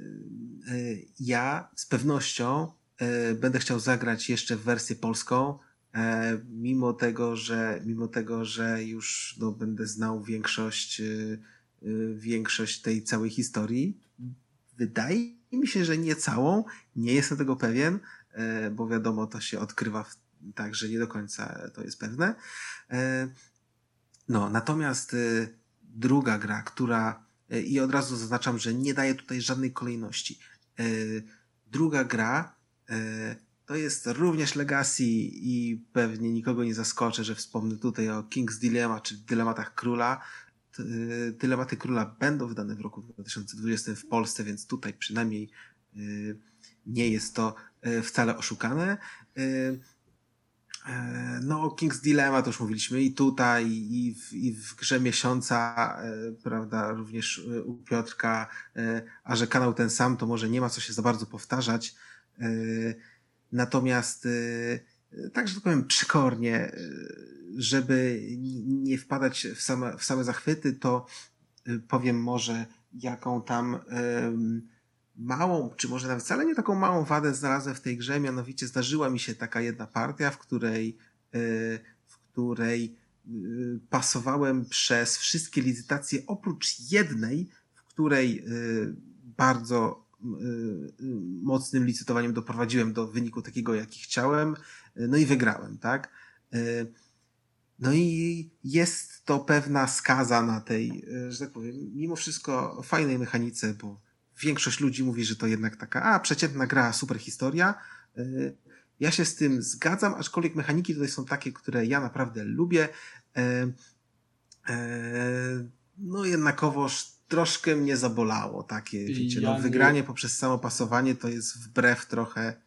ja z pewnością e, będę chciał zagrać jeszcze w wersję polską, mimo tego, że, mimo tego, że już no, będę znał większość, większość tej całej historii. Wydaje mi się, że nie całą, nie jestem tego pewien, e, bo wiadomo, to się odkrywa tak, że nie do końca to jest pewne. E, no, natomiast e, druga gra, która i od razu zaznaczam, że nie daje tutaj żadnej kolejności. Druga gra to jest również Legacy i pewnie nikogo nie zaskoczę, że wspomnę tutaj o King's Dilemma, czy Dylematach Króla. Y, dylematy Króla będą wydane w roku 2020 w Polsce, więc tutaj przynajmniej y, nie jest to y, wcale oszukane. No, o King's Dilemma to już mówiliśmy i tutaj, i w, i w grze miesiąca, prawda, również u Piotrka, a że kanał ten sam, to może nie ma co się za bardzo powtarzać. Natomiast, tak, że tak powiem, przykornie, żeby nie wpadać w same, w same zachwyty, to y, powiem może, jaką tam małą, czy może nawet wcale nie taką małą wadę znalazłem w tej grze, mianowicie zdarzyła mi się taka jedna partia, w której, y, w której pasowałem przez wszystkie licytacje oprócz jednej, w której bardzo mocnym licytowaniem doprowadziłem do wyniku takiego, jaki chciałem, no i wygrałem, tak? No i jest to pewna skaza na tej, że tak powiem, mimo wszystko fajnej mechanice, bo większość ludzi mówi, że to jednak taka, a przeciętna gra, super historia. Ja się z tym zgadzam, aczkolwiek mechaniki tutaj są takie, które ja naprawdę lubię. No jednakowoż troszkę mnie zabolało takie, wiecie, no, wygranie poprzez samo pasowanie to jest wbrew trochę,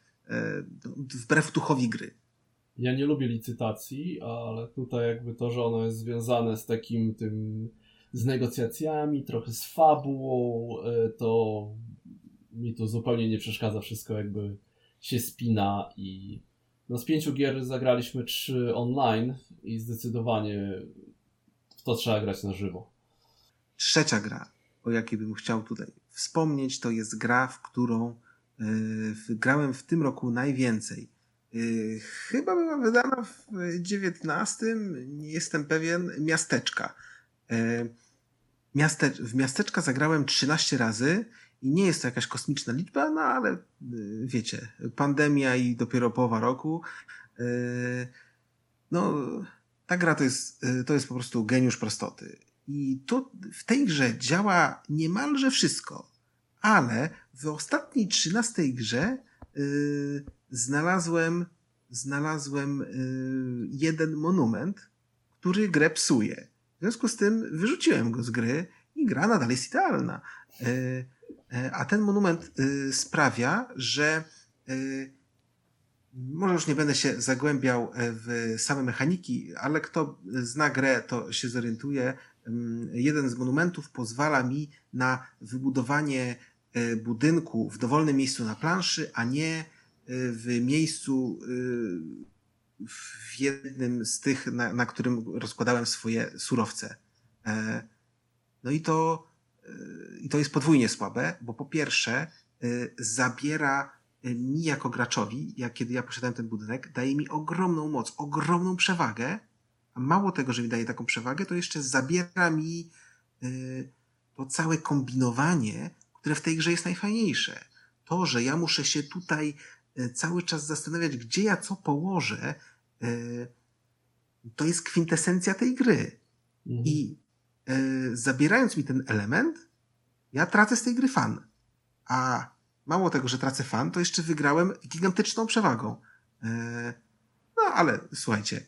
wbrew duchowi gry. ja nie lubię licytacji, ale tutaj jakby to, że ono jest związane z takim tym, z negocjacjami, trochę z fabułą, e, to mi to zupełnie nie przeszkadza, wszystko jakby się spina i no z pięciu gier zagraliśmy trzy online i zdecydowanie w to trzeba grać na żywo. Trzecia gra, o jakiej bym chciał tutaj wspomnieć, to jest gra, w którą yy, grałem w tym roku najwięcej. Yy, chyba była wydana w 19, nie jestem pewien, miasteczka. Yy, miaste, w miasteczka zagrałem 13 razy i nie jest to jakaś kosmiczna liczba, no ale wiecie, pandemia i dopiero połowa roku. No, ta gra to jest, to jest po prostu geniusz prostoty. I tu w tej grze działa niemalże wszystko, ale w ostatniej trzynastej grze yy, znalazłem, znalazłem yy, jeden monument, który grę psuje. W związku z tym wyrzuciłem go z gry i gra nadal jest idealna. Yy, a ten monument y, sprawia, że y, może już nie będę się zagłębiał e, w same mechaniki, ale kto zna grę, to się zorientuje. Jeden z monumentów pozwala mi na wybudowanie e, budynku w dowolnym miejscu na planszy, a nie w miejscu w jednym z tych, na, na którym rozkładałem swoje surowce. No i to i to jest podwójnie słabe, bo po pierwsze zabiera mi jako graczowi, jak kiedy ja posiadałem ten budynek, daje mi ogromną moc, ogromną przewagę, a mało tego, że mi daje taką przewagę, to jeszcze zabiera mi y, to całe kombinowanie, które w tej grze jest najfajniejsze. To, że ja muszę się tutaj cały czas zastanawiać, gdzie ja co położę, to jest kwintesencja tej gry. Mhm. I zabierając mi ten element, ja tracę z tej gry fan. A mało tego, że tracę fan, to jeszcze wygrałem gigantyczną przewagą. No ale słuchajcie,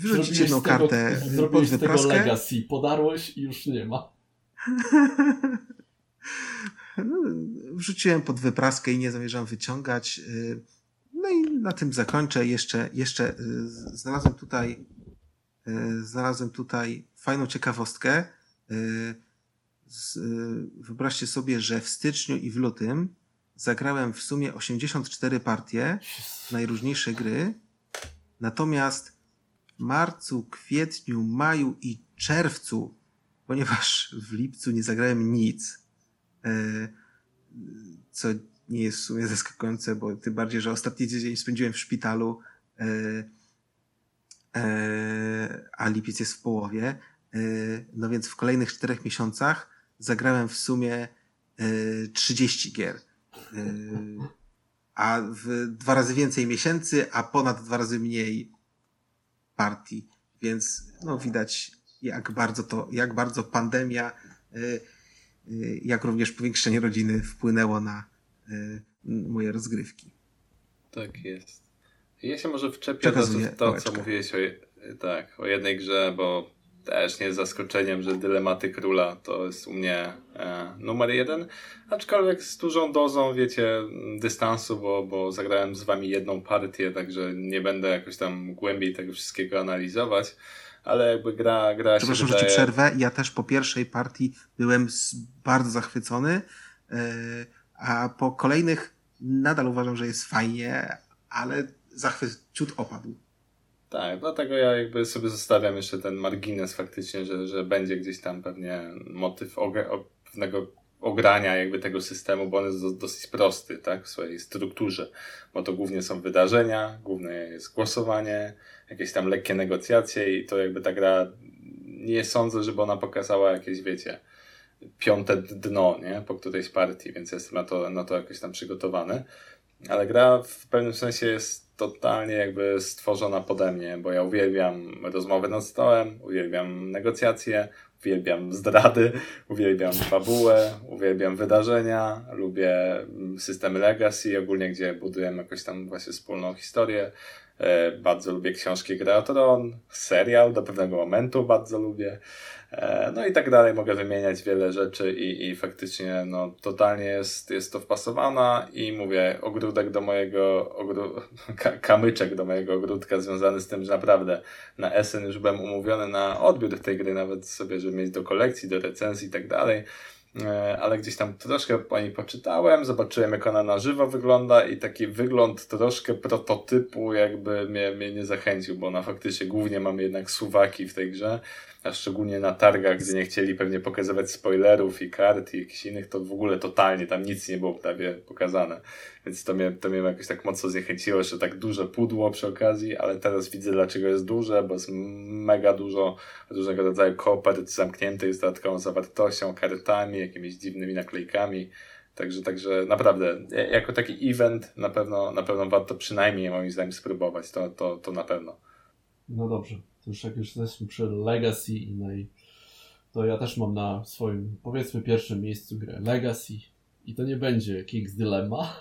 wyrzucić jedną tego, kartę z tego legacy, podarłeś i już nie ma. no, wrzuciłem pod wypraskę i nie zamierzam wyciągać. E, no i na tym zakończę. Jeszcze, jeszcze znalazłem tutaj znalazłem tutaj fajną ciekawostkę y, wyobraźcie sobie, że w styczniu i w lutym zagrałem w sumie 84 partie, najróżniejsze gry, natomiast w marcu, kwietniu, maju i czerwcu, ponieważ w lipcu nie zagrałem nic, e, co nie jest w sumie zaskakujące, bo tym bardziej, że ostatni tydzień spędziłem w szpitalu, e, e, a lipiec jest w połowie. No więc w kolejnych czterech miesiącach zagrałem w sumie 30 e, gier. A w dwa razy więcej miesięcy, a ponad dwa razy mniej partii. Więc no widać, jak bardzo to, jak bardzo pandemia, e, jak również powiększenie rodziny wpłynęło na moje rozgrywki. Tak jest. Ja się może wczepię to, to, co mówiłeś o, tak, o jednej grze, bo też nie jest zaskoczeniem, że dylematy króla to jest u mnie e, numer jeden, aczkolwiek z dużą dozą, wiecie, dystansu, bo, bo zagrałem z wami jedną partię, także nie będę jakoś tam głębiej tego wszystkiego analizować, ale jakby gra, gra się Przepraszam, wydaje... że ci przerwę. Ja też po pierwszej partii byłem bardzo zachwycony, e, a po kolejnych nadal uważam, że jest fajnie, ale zachwyt ciut opadł. Tak, dlatego ja jakby sobie zostawiam jeszcze ten margines faktycznie, że, że będzie gdzieś tam pewnie motyw pewnego ogrania jakby tego systemu, bo on jest dosyć prosty, tak, w swojej strukturze, bo to głównie są wydarzenia, głównie jest głosowanie, jakieś tam lekkie negocjacje i to jakby ta gra, nie sądzę, żeby ona pokazała jakieś, wiecie, piąte dno, nie, po którejś partii, więc jestem na to, na to jakoś tam przygotowany, ale gra w pewnym sensie jest totalnie jakby stworzona pode mnie, bo ja uwielbiam rozmowy nad stołem, uwielbiam negocjacje, uwielbiam zdrady, uwielbiam fabułę, uwielbiam wydarzenia, lubię systemy legacy, ogólnie gdzie budujemy jakąś tam właśnie wspólną historię. E, bardzo lubię książki Gra o Tron, serial do pewnego momentu bardzo lubię. E, no i tak dalej, mogę wymieniać wiele rzeczy i, i faktycznie no, totalnie jest, jest to wpasowana i mówię, ogródek do mojego, ogru... kamyczek do mojego ogródka związany z tym, że naprawdę na SN już byłem umówiony na odbiór tej gry, nawet sobie, żeby mieć do kolekcji, do recenzji i tak dalej. E, ale gdzieś tam troszkę po niej poczytałem, zobaczyłem jak ona na żywo wygląda i taki wygląd troszkę prototypu jakby mnie, mnie nie zachęcił, bo ona faktycznie głównie mamy jednak suwaki w tej grze, a szczególnie na targach, gdzie nie chcieli pewnie pokazywać spoilerów i kart i jakichś innych, to w ogóle totalnie tam nic nie było prawie pokazane. Więc to mnie, to mnie jakoś tak mocno zniechęciło, że tak duże pudło przy okazji, ale teraz widzę dlaczego jest duże, bo jest mega dużo różnego rodzaju kopert zamkniętych z dodatkową zawartością, kartami, jakimiś dziwnymi naklejkami. Także, także naprawdę, jako taki event na pewno, na pewno warto przynajmniej moim zdaniem spróbować, to, to, to na pewno. No dobrze, to już jak już jesteśmy przy Legacy i naj... to ja też mam na swoim, powiedzmy, pierwszym miejscu grę Legacy i to nie będzie King's Dilemma,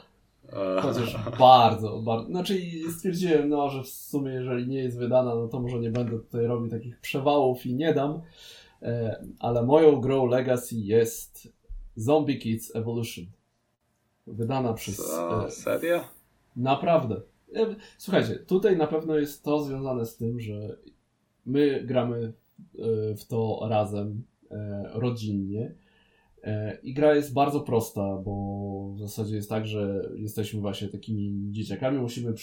chociaż bardzo, bardzo, znaczy stwierdziłem, no, że w sumie jeżeli nie jest wydana, no to może nie będę tutaj robił takich przewałów i nie dam, e, ale moją grą Legacy jest Zombie Kids Evolution. Wydana przez... Co? E, serio? Naprawdę. E, słuchajcie, tutaj na pewno jest to związane z tym, że my gramy e, w to razem, e, rodzinnie. I gra jest bardzo prosta, bo w zasadzie jest tak, że jesteśmy właśnie takimi dzieciakami, musimy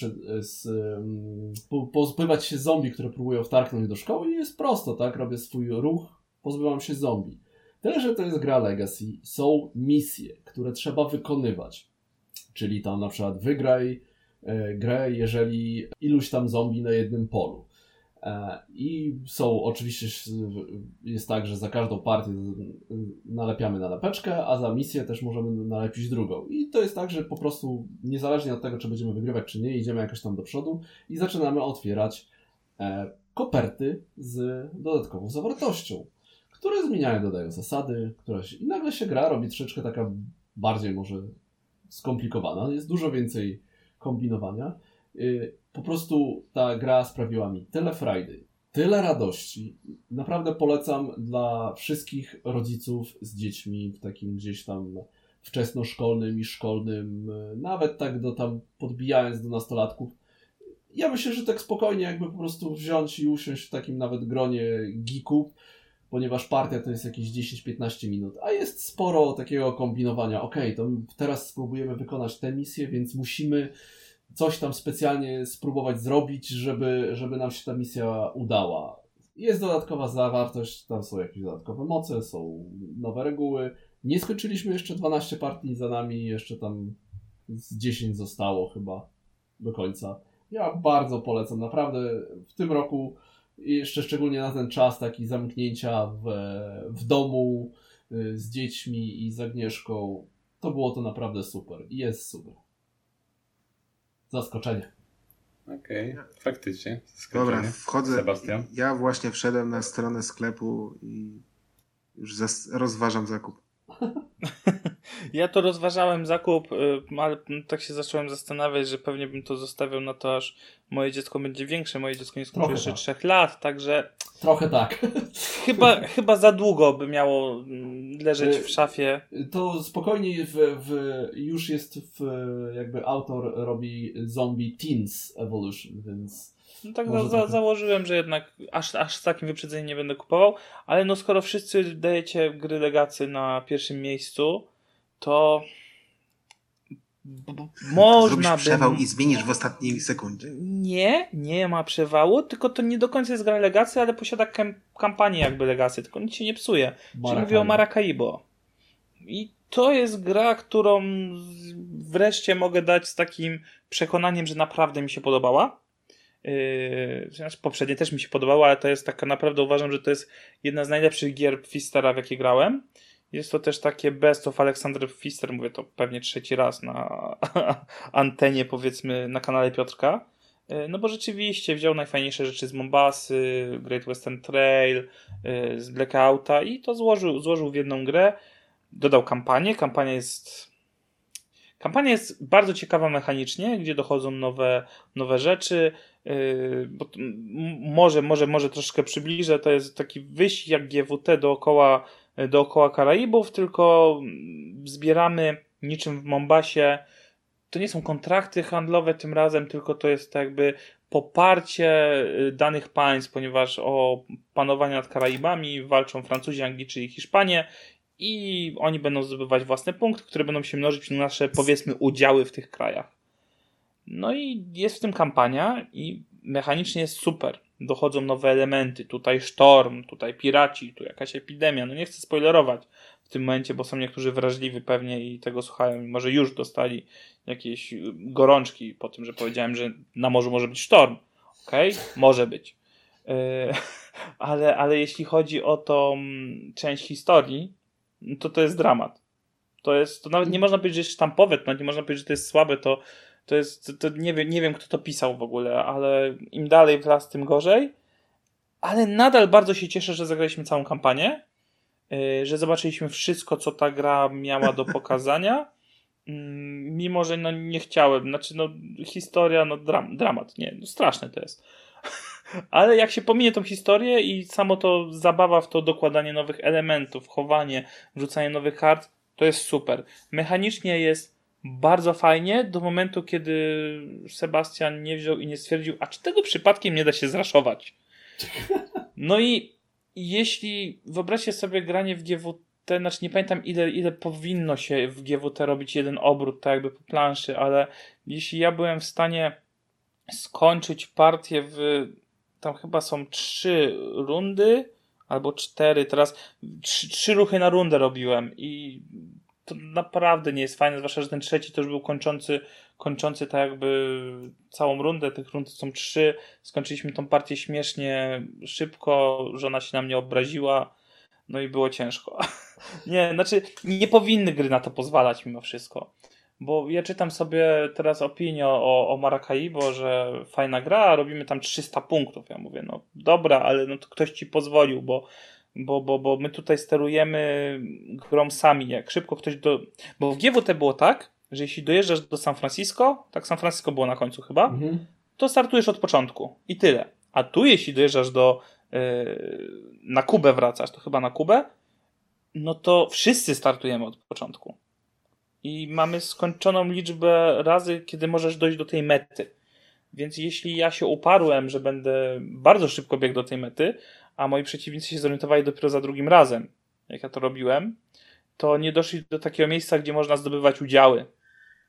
z, mm, pozbywać się zombie, które próbują wtarknąć do szkoły i jest prosto, tak? Robię swój ruch, pozbywam się zombie. Tyle, że to jest gra Legacy, są misje, które trzeba wykonywać. Czyli tam na przykład wygraj E, grę, jeżeli iluś tam zombie na jednym polu. E, I są oczywiście, jest tak, że za każdą partię nalepiamy nalepeczkę, a za misję też możemy nalepić drugą. I to jest tak, że po prostu niezależnie od tego, czy będziemy wygrywać, czy nie, idziemy jakoś tam do przodu i zaczynamy otwierać e, koperty z dodatkową zawartością, które zmieniają, dodają zasady, które się, i nagle się gra robi troszeczkę taka bardziej może skomplikowana. Jest dużo więcej kombinowania. Po prostu ta gra sprawiła mi tyle frajdy, tyle radości. Naprawdę polecam dla wszystkich rodziców z dziećmi w takim gdzieś tam wczesnoszkolnym i szkolnym, nawet tak do tam podbijając do nastolatków. Ja myślę, że tak spokojnie jakby po prostu wziąć i usiąść w takim nawet gronie geeków, ponieważ partia to jest jakieś 10-15 minut, a jest sporo takiego kombinowania. Ok, to teraz spróbujemy wykonać tę misję, więc musimy coś tam specjalnie spróbować zrobić, żeby, żeby nam się ta misja udała. Jest dodatkowa zawartość, tam są jakieś dodatkowe moce, są nowe reguły. Nie skończyliśmy jeszcze 12 partii za nami, jeszcze tam z 10 zostało chyba do końca. Ja bardzo polecam, naprawdę w tym roku jeszcze szczególnie na ten czas taki zamknięcia w, w domu y, z dziećmi i z Agnieszką, to było to naprawdę super i jest super. Zaskoczenie. Okej, okay. faktycznie. Zaskoczenie. Dobra, wchodzę. Sebastian. Ja właśnie wszedłem na stronę sklepu i już rozważam zakup. Ja to rozważałem zakup, y, ale tak się zacząłem zastanawiać, że pewnie bym to zostawiał na to, aż moje dziecko będzie większe. Moje dziecko nie skończy jeszcze tak. trzech lat, także. Trochę tak. Chyba, chyba za długo by miało mm, leżeć w szafie. To spokojnie w, w, już jest w, jakby autor robi Zombie Teens Evolution, więc no tak za, za, założyłem, że jednak aż, aż z takim wyprzedzeniem nie będę kupował, ale no skoro wszyscy dajecie gry legacy na pierwszym miejscu, to można by... przewał i zmienisz w ostatniej sekundzie. Nie, nie ma przewału, tylko to nie do końca jest gra legacy, ale posiada kam kampanię jakby legacy, tylko nic się nie psuje. Czyli mówię o Maracaibo. I to jest gra, którą wreszcie mogę dać z takim przekonaniem, że naprawdę mi się podobała. Znaczy poprzednie też mi się podobało, ale to jest taka naprawdę uważam, że to jest jedna z najlepszych gier Fistera, w jakie grałem. Jest to też takie Best of Alexander Fister, mówię to pewnie trzeci raz na antenie, powiedzmy, na kanale Piotrka. Yy, no bo rzeczywiście wziął najfajniejsze rzeczy z Mombasy, Great Western Trail, yy, z Blackouta i to złożył, złożył w jedną grę. Dodał kampanię. Kampania jest Kampania jest bardzo ciekawa mechanicznie, gdzie dochodzą nowe, nowe rzeczy. Yy, bo może, może, może troszkę przybliżę. To jest taki wyścig jak GWT dookoła, dookoła Karaibów, tylko zbieramy niczym w Mombasie. To nie są kontrakty handlowe tym razem, tylko to jest jakby poparcie y, danych państw, ponieważ o panowanie nad Karaibami walczą Francuzi, Anglicy i Hiszpanie i oni będą zdobywać własne punkty, które będą się mnożyć na nasze, powiedzmy, udziały w tych krajach. No i jest w tym kampania i mechanicznie jest super. Dochodzą nowe elementy. Tutaj sztorm, tutaj piraci, tu jakaś epidemia. No nie chcę spoilerować w tym momencie, bo są niektórzy wrażliwi pewnie i tego słuchają może już dostali jakieś gorączki po tym, że powiedziałem, że na morzu może być sztorm. Okej, okay? może być. Yy, ale, ale jeśli chodzi o tą część historii, to to jest dramat. To jest, to nawet nie można powiedzieć, że jest sztampowe, to nawet nie można powiedzieć, że to jest słabe, to, to jest, to nie, wiem, nie wiem kto to pisał w ogóle, ale im dalej w las, tym gorzej. Ale nadal bardzo się cieszę, że zagraliśmy całą kampanię, yy, że zobaczyliśmy wszystko, co ta gra miała do pokazania. Mm, mimo, że no nie chciałem, znaczy no historia, no dram, dramat, nie, no straszne to jest. Ale jak się pominie tą historię i samo to zabawa w to dokładanie nowych elementów, chowanie, wrzucanie nowych kart, to jest super. Mechanicznie jest bardzo fajnie do momentu, kiedy Sebastian nie wziął i nie stwierdził, a czy tego przypadkiem nie da się zraszować? No i jeśli wyobraźcie sobie granie w GWT, znaczy nie pamiętam ile, ile powinno się w GWT robić jeden obrót, tak jakby po planszy, ale jeśli ja byłem w stanie skończyć partię w tam chyba są trzy rundy albo cztery, teraz trzy, trzy ruchy na rundę robiłem i to naprawdę nie jest fajne, zwłaszcza, że ten trzeci już był kończący, kończący tak jakby całą rundę, tych rund są trzy, skończyliśmy tą partię śmiesznie szybko, żona się na mnie obraziła, no i było ciężko. nie, znaczy nie powinny gry na to pozwalać mimo wszystko. Bo ja czytam sobie teraz opinię o, o Maracaibo, że fajna gra, robimy tam 300 punktów. Ja mówię, no dobra, ale no to ktoś ci pozwolił, bo, bo, bo, bo my tutaj sterujemy grą sami. Jak szybko ktoś do. Bo w GWT było tak, że jeśli dojeżdżasz do San Francisco, tak San Francisco było na końcu chyba, mhm. to startujesz od początku i tyle. A tu jeśli dojeżdżasz do. Yy, na Kubę wracasz, to chyba na Kubę, no to wszyscy startujemy od początku i mamy skończoną liczbę razy, kiedy możesz dojść do tej mety. Więc jeśli ja się uparłem, że będę bardzo szybko biegł do tej mety, a moi przeciwnicy się zorientowali dopiero za drugim razem, jak ja to robiłem, to nie doszli do takiego miejsca, gdzie można zdobywać udziały.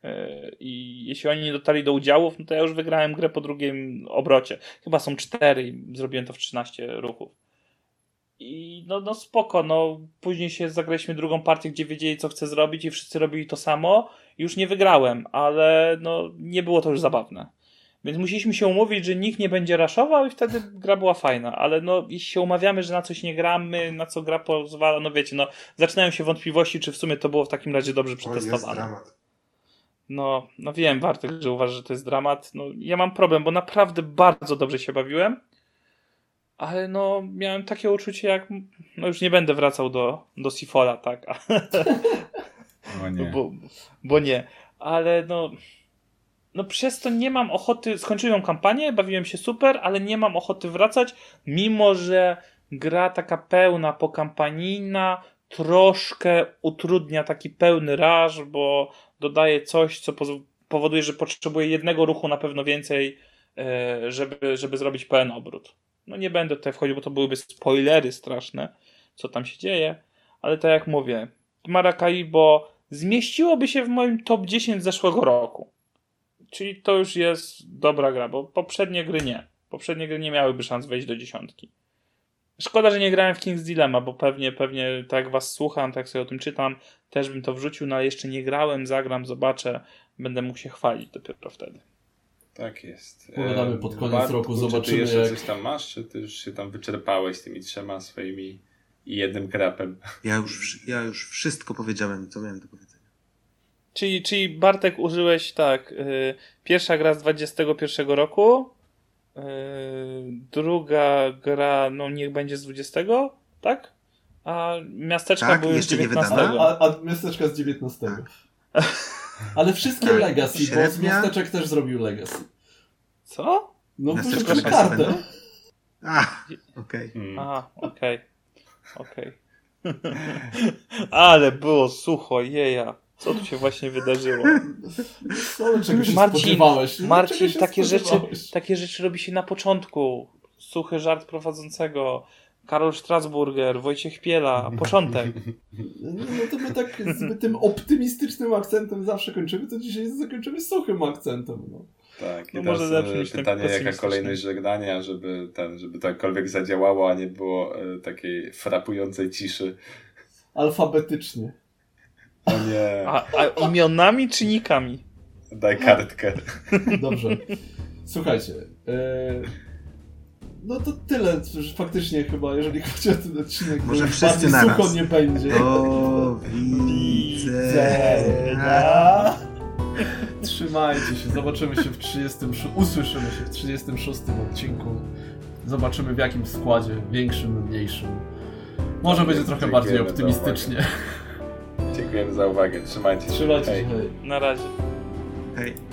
E, I jeśli oni nie dotarli do udziałów, no to ja już wygrałem grę po drugim obrocie. Chyba są cztery i zrobiłem to w 13 ruchów. I no, no spoko, no później się zagraliśmy drugą partię, gdzie wiedzieli co chcę zrobić i wszyscy robili to samo. Już nie wygrałem, ale no nie było to już zabawne. Więc musieliśmy się umówić, że nikt nie będzie raszował i wtedy gra była fajna, ale no jeśli się umawiamy, że na coś nie gramy, na co gra pozwala, no wiecie, no zaczynają się wątpliwości, czy w sumie to było w takim razie dobrze przetestowane. No, no wiem, Bartek, że uważasz, że to jest dramat. No, ja mam problem, bo naprawdę bardzo dobrze się bawiłem ale no miałem takie uczucie jak, no już nie będę wracał do, do Sifola, tak, no nie. Bo, bo nie, ale no no przez to nie mam ochoty, skończyłem kampanię, bawiłem się super, ale nie mam ochoty wracać, mimo że gra taka pełna, pokampanijna, troszkę utrudnia taki pełny raż, bo dodaje coś, co powoduje, że potrzebuje jednego ruchu na pewno więcej, e, żeby, żeby zrobić pełen obrót. No nie będę tutaj wchodził, bo to byłyby spoilery straszne, co tam się dzieje, ale tak jak mówię, Maracaibo zmieściłoby się w moim top 10 zeszłego roku. Czyli to już jest dobra gra, bo poprzednie gry nie. Poprzednie gry nie miałyby szans wejść do dziesiątki. Szkoda, że nie grałem w King's Dilemma, bo pewnie, pewnie tak was słucham, tak sobie o tym czytam, też bym to wrzucił, no ale jeszcze nie grałem, zagram, zobaczę, będę mógł się chwalić dopiero wtedy. Tak jest. Pogadamy pod koniec Bart, roku, zobaczymy czy ty jeszcze jak... coś tam masz, czy ty już się tam wyczerpałeś tymi trzema swoimi i jednym krapem? Ja już, ja już wszystko powiedziałem, co miałem do powiedzenia. Czyli, czyli Bartek użyłeś tak, yy, pierwsza gra z 21 roku, yy, druga gra, no niech będzie z 20, tak? A miasteczka tak, były z 19. A, a miasteczka z 19. Tak. Ale wszystkie Tak, Legacy, bo z miasteczek też zrobił Legacy. Co? No proszę kartę. będą? A, okej. Mm. Aha, okej. Okej. Ale było sucho, jeja. Co tu się właśnie wydarzyło? No, czego się Marcin, spodziewałeś? No, Marcin, czego się takie rzeczy, takie rzeczy robi się na początku. Suchy żart prowadzącego. Karol Strasburger, Wojciech Piela, początek. No, no to my tak z tym optymistycznym akcentem zawsze kończymy, to dzisiaj zakończymy suchym akcentem. No. Tak, i No teraz może e, lepszy niż ten pytanie, jaka kolejność żegnania, żeby, ten, żeby to jakkolwiek zadziałało, a nie było e, takiej frapującej ciszy. Alfabetycznie. O nie, A, a imionami czy nikami? daj kartkę. Dobrze. Słuchajcie. e, no to tyle, że faktycznie chyba, jeżeli chodzi o ten odcinek, Może wszyscy bardziej naraz. sucho nie będzie. Do widzenia. Trzymajcie się, zobaczymy się w 36, usłyszymy się w 36 odcinku. Zobaczymy w jakim składzie, większym, mniejszym. Może będzie trochę Dziękujemy bardziej optymistycznie. Dziękujemy za uwagę, trzymajcie się. Trzymajcie się. hej. Na razie. Hej.